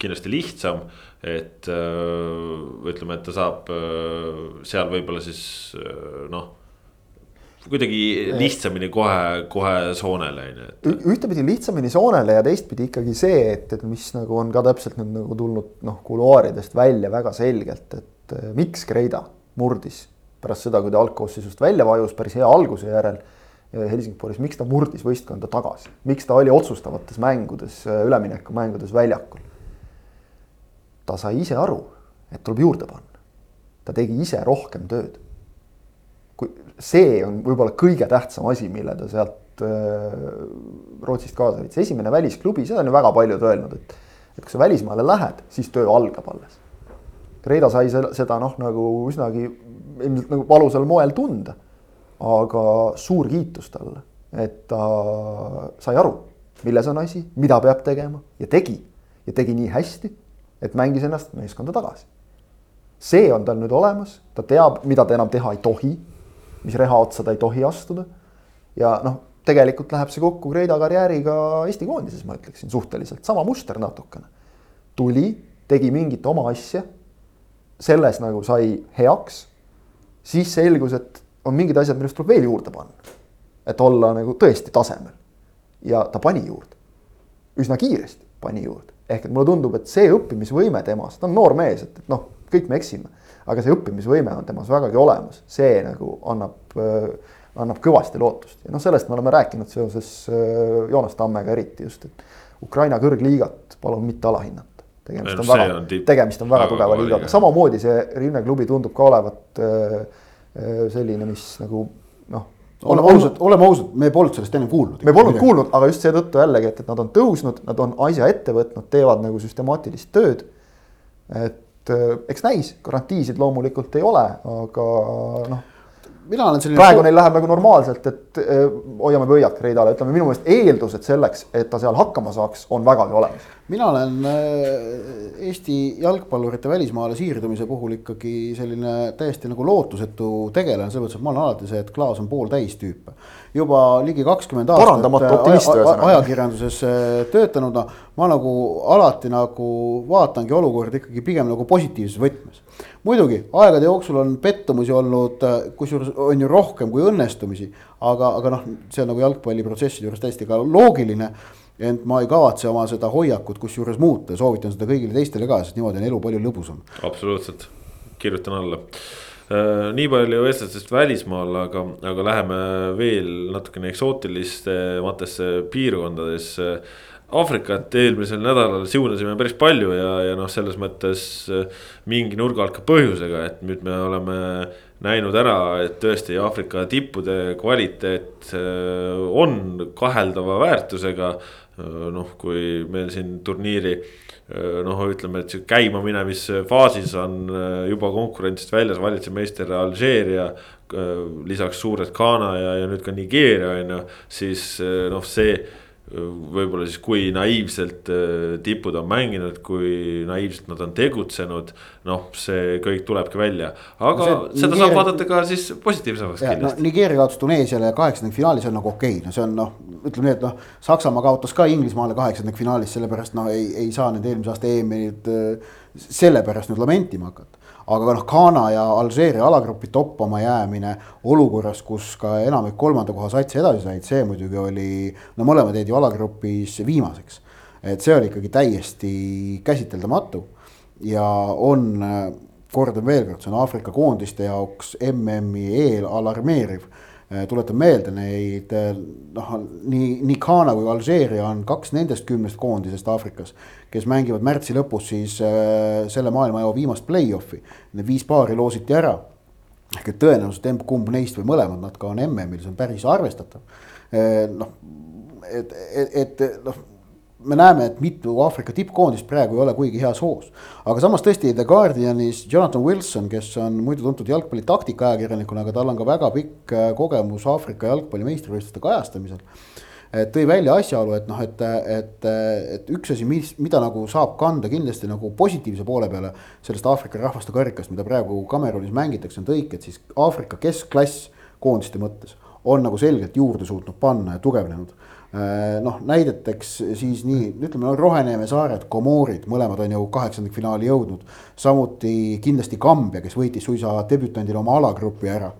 kindlasti lihtsam. et ütleme, et ta saab seal võib-olla siis noh kuidagi lihtsamini kohe, kohe soonele on ju. ühtepidi lihtsamini soonele ja teistpidi ikkagi see, et, et mis nagu on ka täpselt nüüd nagu tulnud noh, kuluaaridest välja väga selgelt, et et eh, miks Kreida murdis pärast seda, kui ta algkoosseisust välja vajus päris hea alguse järel Helsingforis, miks ta murdis võistkonda tagasi, miks ta oli otsustavates mängudes, üleminekumängudes väljakul? ta sai ise aru, et tuleb juurde panna. ta tegi ise rohkem tööd. kui see on võib-olla kõige tähtsam asi, mille ta sealt äh, Rootsist kaasa võttis, esimene välisklubi, seda on ju väga paljud öelnud, et et kui sa välismaale lähed, siis töö algab alles. Reeda sai seda noh, nagu üsnagi ilmselt nagu valusal moel tunda aga suur kiitus talle, et ta sai aru, milles on asi, mida peab tegema ja tegi. ja tegi nii hästi, et mängis ennast meeskonda tagasi. see on tal nüüd olemas, ta teab, mida ta enam teha ei tohi, mis reha otsa ta ei tohi astuda. ja noh, tegelikult läheb see kokku Kreida karjääriga Eesti koondises, ma ütleksin suhteliselt sama muster natukene. tuli, tegi mingit oma asja, selles nagu sai heaks, siis selgus, et on mingid asjad, millest tuleb veel juurde panna. et olla nagu tõesti tasemel. ja ta pani juurde. üsna kiiresti pani juurde. ehk et mulle tundub, et see õppimisvõime temas, ta on noor mees, et, et noh, kõik me eksime. aga see õppimisvõime on temas vägagi olemas, see nagu annab äh, annab kõvasti lootust ja noh, sellest me oleme rääkinud seoses äh, Joonas Tammega eriti just, et Ukraina kõrgliigat palun mitte alahinnata. Tegemist on väga, tegemist on väga tugeva liigaga, samamoodi see Rinne klubi tundub ka olevat äh, Äh, selline, mis nagu noh. oleme ausad, oleme ausad, me polnud sellest enne kuulnud. me polnud kuulnud, aga just seetõttu jällegi, et, et nad on tõusnud, nad on asja ette võtnud, teevad nagu süstemaatilist tööd. et äh, eks näis, garantiisid loomulikult ei ole, aga noh mina olen selline. praegu neil läheb nagu normaalselt, et eh, hoiame pöialt Reidale, ütleme minu meelest eeldused selleks, et ta seal hakkama saaks, on vägagi olemas. mina olen eh, Eesti jalgpallurite välismaale siirdumise puhul ikkagi selline täiesti nagu lootusetu tegelane, selles mõttes, et ma olen alati see, et klaas on pooltäis tüüp. Juba ligi kakskümmend aastat aja, ajakirjanduses eh, töötanuna ma nagu alati nagu vaatangi olukorda ikkagi pigem nagu positiivses võtmes muidugi, aegade jooksul on pettumusi olnud, äh, kusjuures on ju rohkem kui õnnestumisi, aga, aga noh, see on nagu jalgpalliprotsesside juures täiesti ka loogiline. ent ma ei kavatse oma seda hoiakut kusjuures muuta ja soovitan seda kõigile teistele ka, sest niimoodi on elu palju lõbusam. absoluutselt, kirjutan alla äh, nii palju eestlastest välismaal, aga, aga läheme veel natukene eksootilisematesse piirkondadesse Aafrikat eelmisel nädalal siunasime päris palju ja, ja noh, selles mõttes äh, mingi nurga alt ka põhjusega, et nüüd me oleme näinud ära, et tõesti Aafrika tippude kvaliteet äh, on kaheldava väärtusega. Äh, noh, kui meil siin turniiri noh, ütleme, et käimaminemisfaasis on juba konkurentsist väljas valitsev meister Alžeeria. lisaks suured Ghana ja, ja nüüd ka Nigeeria on ju, siis noh, see võib-olla siis, kui naiivselt äh, tipud on mänginud, kui naiivselt nad on tegutsenud. noh, see kõik tulebki välja, aga see, seda Nigeeria... saab vaadata ka siis positiivsemaks kindlasti no,. Nigeeria kaotas Tuneesiale kaheksandikfinaalis on nagu okei okay., no see on noh, ütleme nii, et noh, Saksamaa kaotas ka Inglismaale kaheksandikfinaalis, sellepärast noh, ei, ei saa nüüd eelmise aasta EM-i nüüd äh, sellepärast nüüd lamentima hakata aga noh, Ghana ja Alžeeria alagrupi toppama jäämine olukorras, kus ka enamik kolmanda koha satsi edasi said, see muidugi oli, no mõlemad jäid ju alagrupis viimaseks. et see oli ikkagi täiesti käsiteldamatu ja on, kordan veel kord, see on Aafrika koondiste jaoks MM-i eel alarmeeriv tuletan meelde neid äh, noh, nii, nii Ghana kui Alžeeria on kaks nendest kümnest koondisest Aafrikas, kes mängivad märtsi lõpus siis äh, selle maailmajao viimast play-off'i. Need viis paari loositi ära. ehk et tõenäoliselt emb-kumb neist või mõlemad nad ka on MM-il, see on päris arvestatav. noh, et, et, et noh me näeme, et mitu Aafrika tippkoondist praegu ei ole kuigi heas hoos. aga samas tõesti The Guardianis Jonathan Wilson, kes on muidu tuntud jalgpalli taktika ajakirjanikuna, aga tal on ka väga pikk äh, kogemus Aafrika jalgpalli meistrivõistluste kajastamisel. tõi välja asjaolu, et noh, et, et, et üks asi, mis, mida nagu saab kanda kindlasti nagu positiivse poole peale sellest Aafrika rahvaste karikast, mida praegu Kamerunis mängitakse, on tõik, et siis Aafrika keskklass koondiste mõttes on nagu selgelt juurde suutnud panna ja tugevnenud noh, näideteks siis nii, ütleme no, Roheneeme saared, Komorid, mõlemad on ju kaheksandikfinaali jõudnud. samuti kindlasti Kambja, kes võitis suisa debütandil oma alagrupi ära.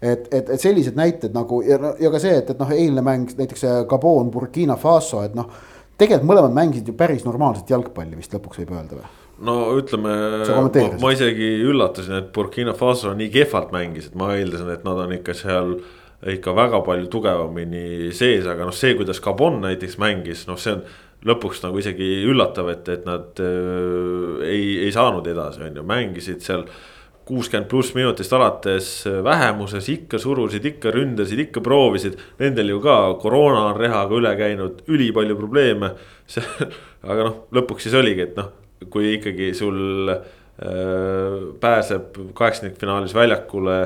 et, et, et sellised näited nagu ja, ja ka see, et, et noh, eilne mäng näiteks Gabon, Burkina Faso, et noh. tegelikult mõlemad mängisid ju päris normaalset jalgpalli vist lõpuks võib öelda või? no ütleme, ma, ma isegi üllatasin, et Burkina Faso nii kehvalt mängis, et ma eeldasin, et nad on ikka seal ikka väga palju tugevamini sees, aga noh, see, kuidas Gabon näiteks mängis, noh, see on lõpuks nagu isegi üllatav, et, et nad äh, ei, ei saanud edasi, on ju, mängisid seal kuuskümmend pluss minutist alates vähemuses ikka surusid, ikka ründasid, ikka proovisid. Nendel ju ka koroona on rehaga üle käinud, ülipalju probleeme. see, aga noh, lõpuks siis oligi, et noh, kui ikkagi sul äh, pääseb kaheksandikfinaalis väljakule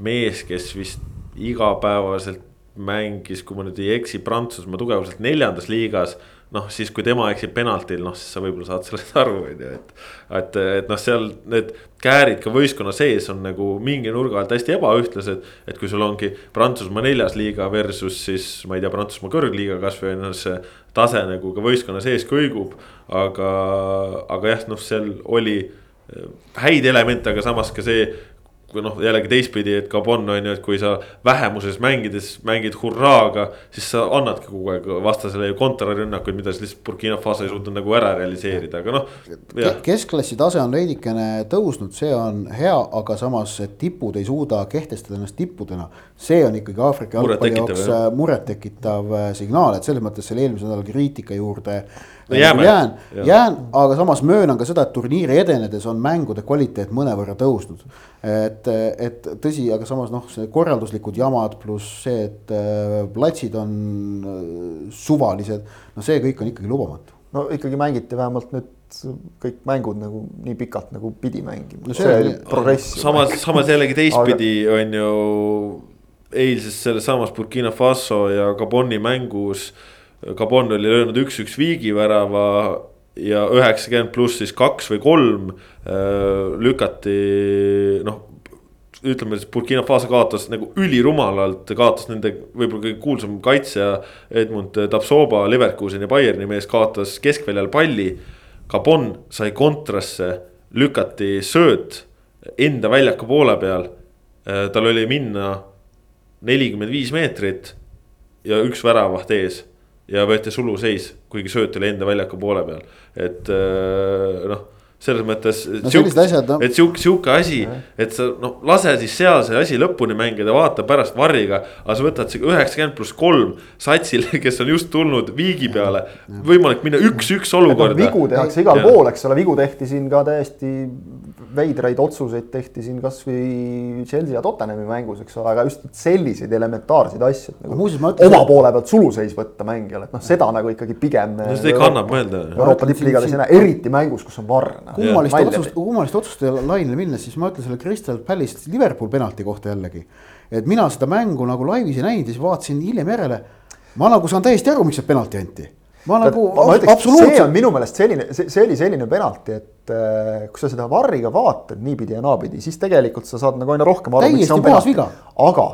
mees, kes vist igapäevaselt mängis, kui ma nüüd ei eksi, Prantsusmaa tugevuselt neljandas liigas noh, siis kui tema eksib penaltil, noh siis sa võib-olla saad sellest aru, on ju, et. et, et noh, seal need käärid ka võistkonna sees on nagu mingi nurga alt hästi ebaühtlased. et kui sul ongi Prantsusmaa neljas liiga versus siis ma ei tea, Prantsusmaa kõrgliiga kasvõi noh, see tase nagu ka võistkonna sees kõigub. aga, aga jah, noh, seal oli häid elemente, aga samas ka see kui noh, jällegi teistpidi, et Gabon on ju, et kui sa vähemuses mängides mängid hurraaga, siis sa annadki kogu aeg vastasele ju kontrarünnakuid, mida siis lihtsalt Burkina Faso ei suutnud nagu ära realiseerida, aga noh. keskklassi tase on veidikene tõusnud, see on hea, aga samas tipud ei suuda kehtestada ennast tippudena. see on ikkagi Aafrika jalgpalli jaoks murettekitav äh, signaal, et selles mõttes selle eelmise nädala kriitika juurde. Jään, jään, aga samas möönan ka seda, et turniiri edenedes on mängude kvaliteet mõnevõrra tõusnud. et, et tõsi, aga samas noh, see korralduslikud jamad pluss see, et äh, platsid on äh, suvalised, no see kõik on ikkagi lubamatu. no ikkagi mängiti vähemalt nüüd kõik mängud nagu nii pikalt nagu pidi mängima no. see oli progress. samas, samas jällegi teistpidi aga... on ju eilses selles samas Burkina Faso ja Gaboni mängus äh, Gabon oli löönud üks-üks viigivärava ja üheksakümmend pluss siis kaks või kolm äh, lükati noh ütleme siis Burkina Faso kaotas nagu ülirumalalt, kaotas nende võib-olla kõige kuulsam kaitsja Edmund Tapsoba, Leverkuseni Bayerni mees kaotas keskväljal palli. Gabon sai kontrasse, lükati sööt enda väljaku poole peal. Äh, tal oli minna nelikümmend viis meetrit ja üks väravaht ees ja võeti suluseis, kuigi sööt oli enda väljaku poole peal, et äh, noh selles mõttes no,, no. et sihuke, sihuke asi, et sa noh, lase siis seal see asi lõpuni mängida, vaata pärast varriga. aga sa võtad üheksakümmend pluss kolm satsile, kes on just tulnud viigi peale, võimalik minna üks-üks olukorda. vigu tehakse igal pool, eks ole, vigu tehti siin ka täiesti veidraid otsuseid tehti siin kasvõi Chelsea ja Tottenhami mängus, eks ole, aga just selliseid elementaarseid asju, et nagu Muuseas, ütlesin, oma poole pealt suluseis võtta mängijale, et noh, seda nagu ikkagi pigem. no seda ikka annab mõelda. Euroopa tippliigades ei näe, eriti mängus, kus on varr. Noh. kummalist otsust, kummalist otsuste lainele minnes, siis ma ütlen selle Crystal Palace Liverpool penalti kohta jällegi. et mina seda mängu nagu laivis ei näinud ja siis vaatasin hiljem järele. ma nagu saan täiesti aru, miks see penalti anti ma nagu ma ütleks, see on minu meelest selline, see, see oli selline penalti, et äh, kui sa seda varriga vaatad niipidi ja naapidi, siis tegelikult sa saad nagu aina rohkem aru, miks see on penalti. aga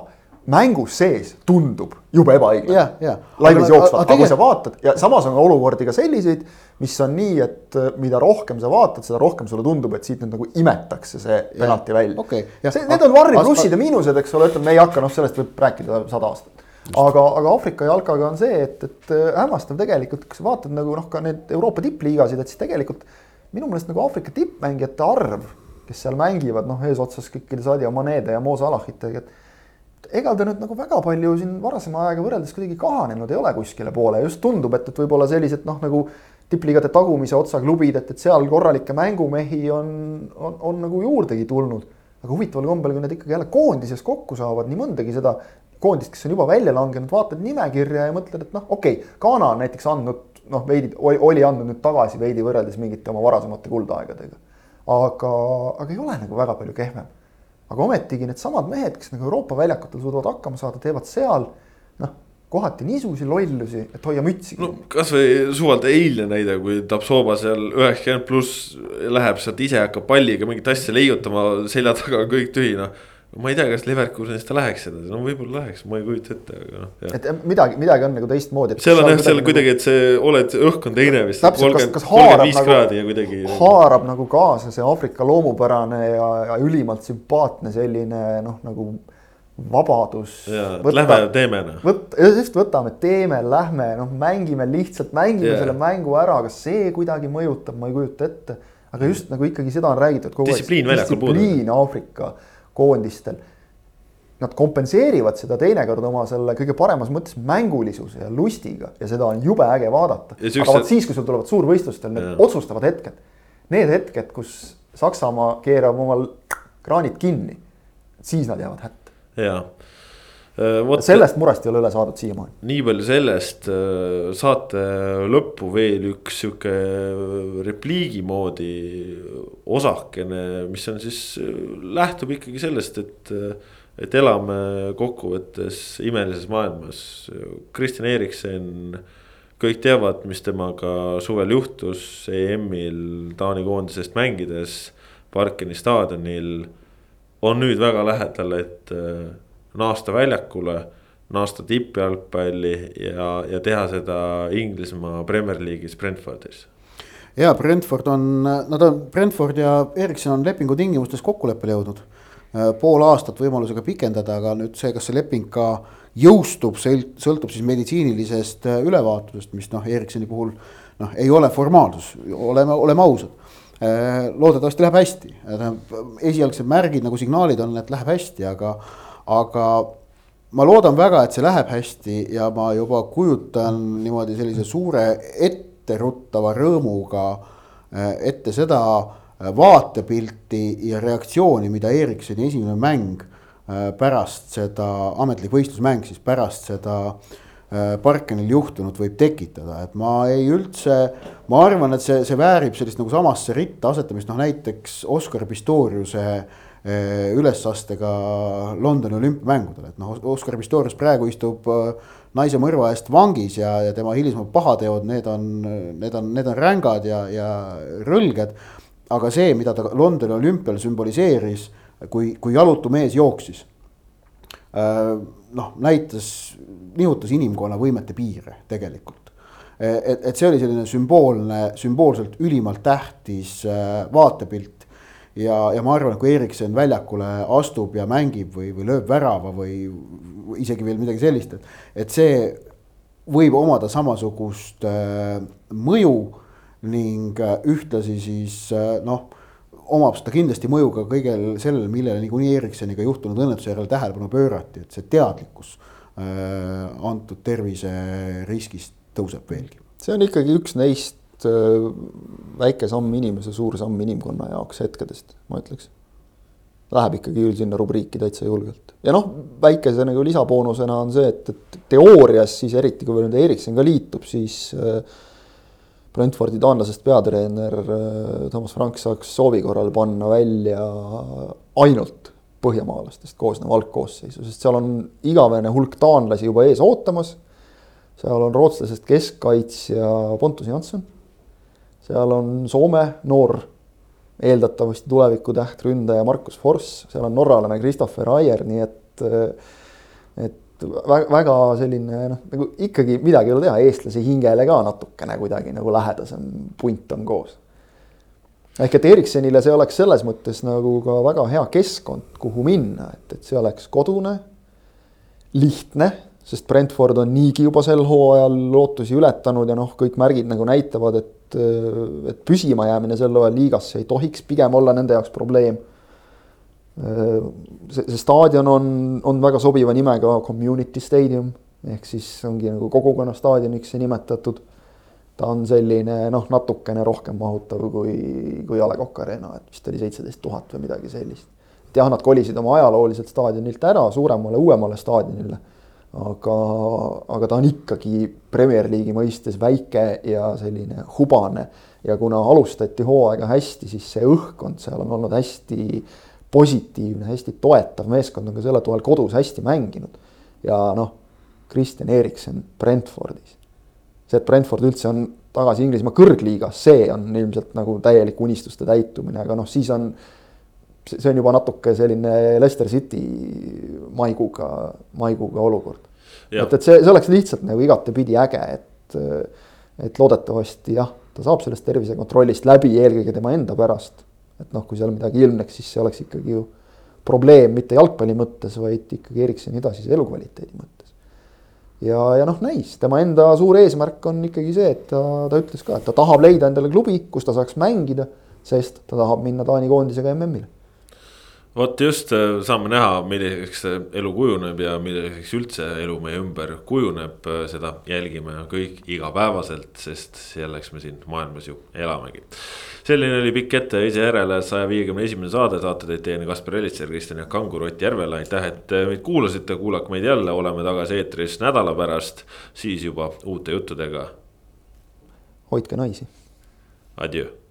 mängus sees tundub jube ebaõiglane. laivis jooksvalt, aga kui sa vaatad ja samas on olukordi ka selliseid, mis on nii, et äh, mida rohkem sa vaatad, seda rohkem sulle tundub, et siit nüüd nagu imetakse see penalti välja okay,. Need on varri plussid ja miinused, eks ole, ütleme, me ei hakka, noh, sellest võib rääkida sada aastat aga, aga Aafrika jalkaga on see, et, et äh, hämmastav tegelikult, kui sa vaatad nagu noh, ka need Euroopa tippliigasid, et siis tegelikult minu meelest nagu Aafrika tippmängijate arv, kes seal mängivad, noh eesotsas kõikide Sadio Manede ja Mo Salahitega, et ega ta nüüd nagu väga palju siin varasema ajaga võrreldes kuidagi kahanenud ei ole kuskile poole, just tundub, et, et võib-olla sellised noh, nagu tippliigade tagumise otsa klubid, et, et seal korralikke mängumehi on, on, on nagu juurdegi tulnud. Aga huvitaval kombel, kui nad ikkagi jälle koondises kokku saavad, nii mõndagi seda koondist, kes on juba välja langenud, vaatad nimekirja ja mõtled, et noh, okei okay,, Ghana on näiteks andnud noh, veidi oli andnud nüüd tagasi veidi võrreldes mingite oma varasemate kuldaegadega. aga, aga ei ole nagu väga palju kehvem. aga ometigi needsamad mehed, kes nagu Euroopa väljakutel suudavad hakkama saada, teevad seal noh, kohati niisuguseid lollusi, et hoia mütsi. no kasvõi suvalt eilne näide, kui Tapsoba seal üheksakümmend pluss läheb sealt ise hakkab palliga mingit asja leiutama, selja taga on kõik tühi, noh ma ei tea, kas Leverkusenist ta läheks edasi, no võib-olla läheks, ma ei kujuta ette, aga noh. et midagi, midagi on nagu teistmoodi. seal on jah, seal nagu... kuidagi, et see oled, õhk on teine vist. kolmkümmend, kolmkümmend viis kraadi ja kuidagi. haarab nagu kaasa see Aafrika loomupärane ja, ja ülimalt sümpaatne selline noh, nagu vabadus. Lähme teeme noh. võt-, just võtame, teeme, lähme, noh, mängime lihtsalt, mängime ja. selle mängu ära, kas see kuidagi mõjutab, ma ei kujuta ette aga just nagu ikkagi seda on räägitud kogu Distsipliin väljakul puudub. distsipliin Aafrika koondistel. Nad kompenseerivad seda teinekord oma selle kõige paremas mõttes mängulisuse ja lustiga ja seda on jube äge vaadata. Ja aga vot siis, kui sul tulevad suurvõistlustel need Jaa. otsustavad hetked, need hetked, kus Saksamaa keerab omal kraanid kinni, siis nad jäävad hätta. jaa. Vot sellest murest ei ole üle saadud siiamaani. nii palju sellest äh, saate lõppu veel üks sihuke repliigi moodi osakene, mis on siis, äh, lähtub ikkagi sellest, et. et elame kokkuvõttes imelises maailmas, Kristjan Eriksen. kõik teavad, mis temaga suvel juhtus EM-il Taani koondisest mängides Parkeni staadionil. on nüüd väga lähedal, et äh, naasta väljakule naasta tippjalgpalli ja, ja teha seda Inglismaa Premier League'is Brentfordis. ja Brentford on, nad on, Brentford ja Erikson on lepingu tingimustes kokkuleppele jõudnud. pool aastat võimalusega pikendada, aga nüüd see, kas see leping ka jõustub, sõltub siis meditsiinilisest ülevaatusest, mis noh, Eriksoni puhul noh, ei ole formaalsus, oleme, oleme ausad. loodetavasti läheb hästi, esialgsed märgid nagu signaalid on, et läheb hästi, aga, aga ma loodan väga, et see läheb hästi ja ma juba kujutan niimoodi sellise suure etteruttava rõõmuga äh, ette seda äh, vaatepilti ja reaktsiooni, mida Ericssoni esimene mäng äh, pärast seda, ametlik võistlusmäng siis pärast seda Parkenil juhtunut võib tekitada, et ma ei üldse, ma arvan, et see, see väärib sellist nagu samasse ritta asetamist, noh näiteks Oskar Pistoriuse ülesastega Londoni olümpiamängudel, et noh, Oskar Pistorius praegu istub naise mõrva eest vangis ja, ja tema hilisema pahateod, need on, need on, need on rängad ja, ja rõlged. aga see, mida ta Londoni olümpial sümboliseeris, kui, kui jalutu mees jooksis. noh, näitas, nihutas inimkonna võimete piire tegelikult. et, et see oli selline sümboolne, sümboolselt ülimalt tähtis vaatepilt ja, ja ma arvan, et kui Erikson väljakule astub ja mängib või, või lööb värava või isegi veel midagi sellist, et, et see võib omada samasugust äh, mõju ning äh, ühtlasi siis äh, noh, omab seda kindlasti mõju ka kõigel sellele, millele niikuinii Eriksoniga juhtunud õnnetuse järel tähelepanu pöörati, et see teadlikkus äh, antud terviseriskist tõuseb veelgi. see on ikkagi üks neist väike samm inimese, suur samm inimkonna jaoks hetkedest, ma ütleks. Läheb ikkagi küll sinna rubriiki täitsa julgelt ja noh, väikese nagu lisaboonusena on see, et, et teoorias siis eriti kui nüüd Erikson ka liitub, siis äh, Brentfordi taanlasest peatreener äh, Toomas Frank saaks soovi korral panna välja ainult põhjamaalastest koosneva algkoosseisu, sest seal on igavene hulk taanlasi juba ees ootamas. seal on rootslasest keskkaitsja Pontus Jansson. Seal on Soome noor, eeldatavasti tuleviku tähtründaja Markus Forss, seal on norralane Christopher Aier, nii et, et väga, selline noh, nagu ikkagi midagi ei ole teha, eestlase hingele ka natukene kuidagi nagu lähedasem punt on koos. ehk et Ericssonile see oleks selles mõttes nagu ka väga hea keskkond, kuhu minna, et, et see oleks kodune, lihtne, sest Brentford on niigi juba sel hooajal lootusi ületanud ja noh, kõik märgid nagu näitavad, et, et püsima jäämine sel hooajal liigasse ei tohiks pigem olla nende jaoks probleem see, see staadion on, on väga sobiva nimega Community Stadium ehk siis ongi nagu kogukonna staadioniks see nimetatud. ta on selline noh, natukene rohkem mahutav kui, kui A Le Coq Arena, et vist oli seitseteist tuhat või midagi sellist. et jah, nad kolisid oma ajalooliselt staadionilt ära suuremale, uuemale staadionile. Aga, aga ta on ikkagi Premier League'i mõistes väike ja selline hubane ja kuna alustati hooaega hästi, siis see õhkkond seal on olnud hästi positiivne, hästi toetav meeskond on ka selle toel kodus hästi mänginud. ja noh, Kristjan Erikson Brentfordis. see, et Brentford üldse on tagasi Inglismaa kõrgliigas, see on ilmselt nagu täielik unistuste täitumine, aga noh, siis on. See on juba natuke selline Leicester City maiguga, maiguga olukord. et, et see, see oleks lihtsalt nagu igatepidi äge, et, et loodetavasti jah, ta saab sellest tervisekontrollist läbi eelkõige tema enda pärast et noh, kui seal midagi ilmneks, siis see oleks ikkagi ju probleem mitte jalgpalli mõttes, vaid ikkagi Ericssoni edasise elukvaliteedi mõttes. ja, ja noh, näis, tema enda suur eesmärk on ikkagi see, et ta, ta ütles ka, et ta tahab leida endale klubi, kus ta saaks mängida. sest ta tahab minna Taani koondisega MM-ile vot just saame näha, milliseks elu kujuneb ja milliseks üldse elu meie ümber kujuneb, seda jälgime kõik igapäevaselt, sest selleks me siin maailmas ju elamegi. selline oli pikk ette järele saja viiekümne esimene saade, saate teid teieni Kaspar Elitser, Kristjan Jaak Kangur, Ott Järvela, aitäh, et meid kuulasite, kuulake meid jälle, oleme tagasi eetris nädala pärast, siis juba uute juttudega. hoidke naisi. Adjöö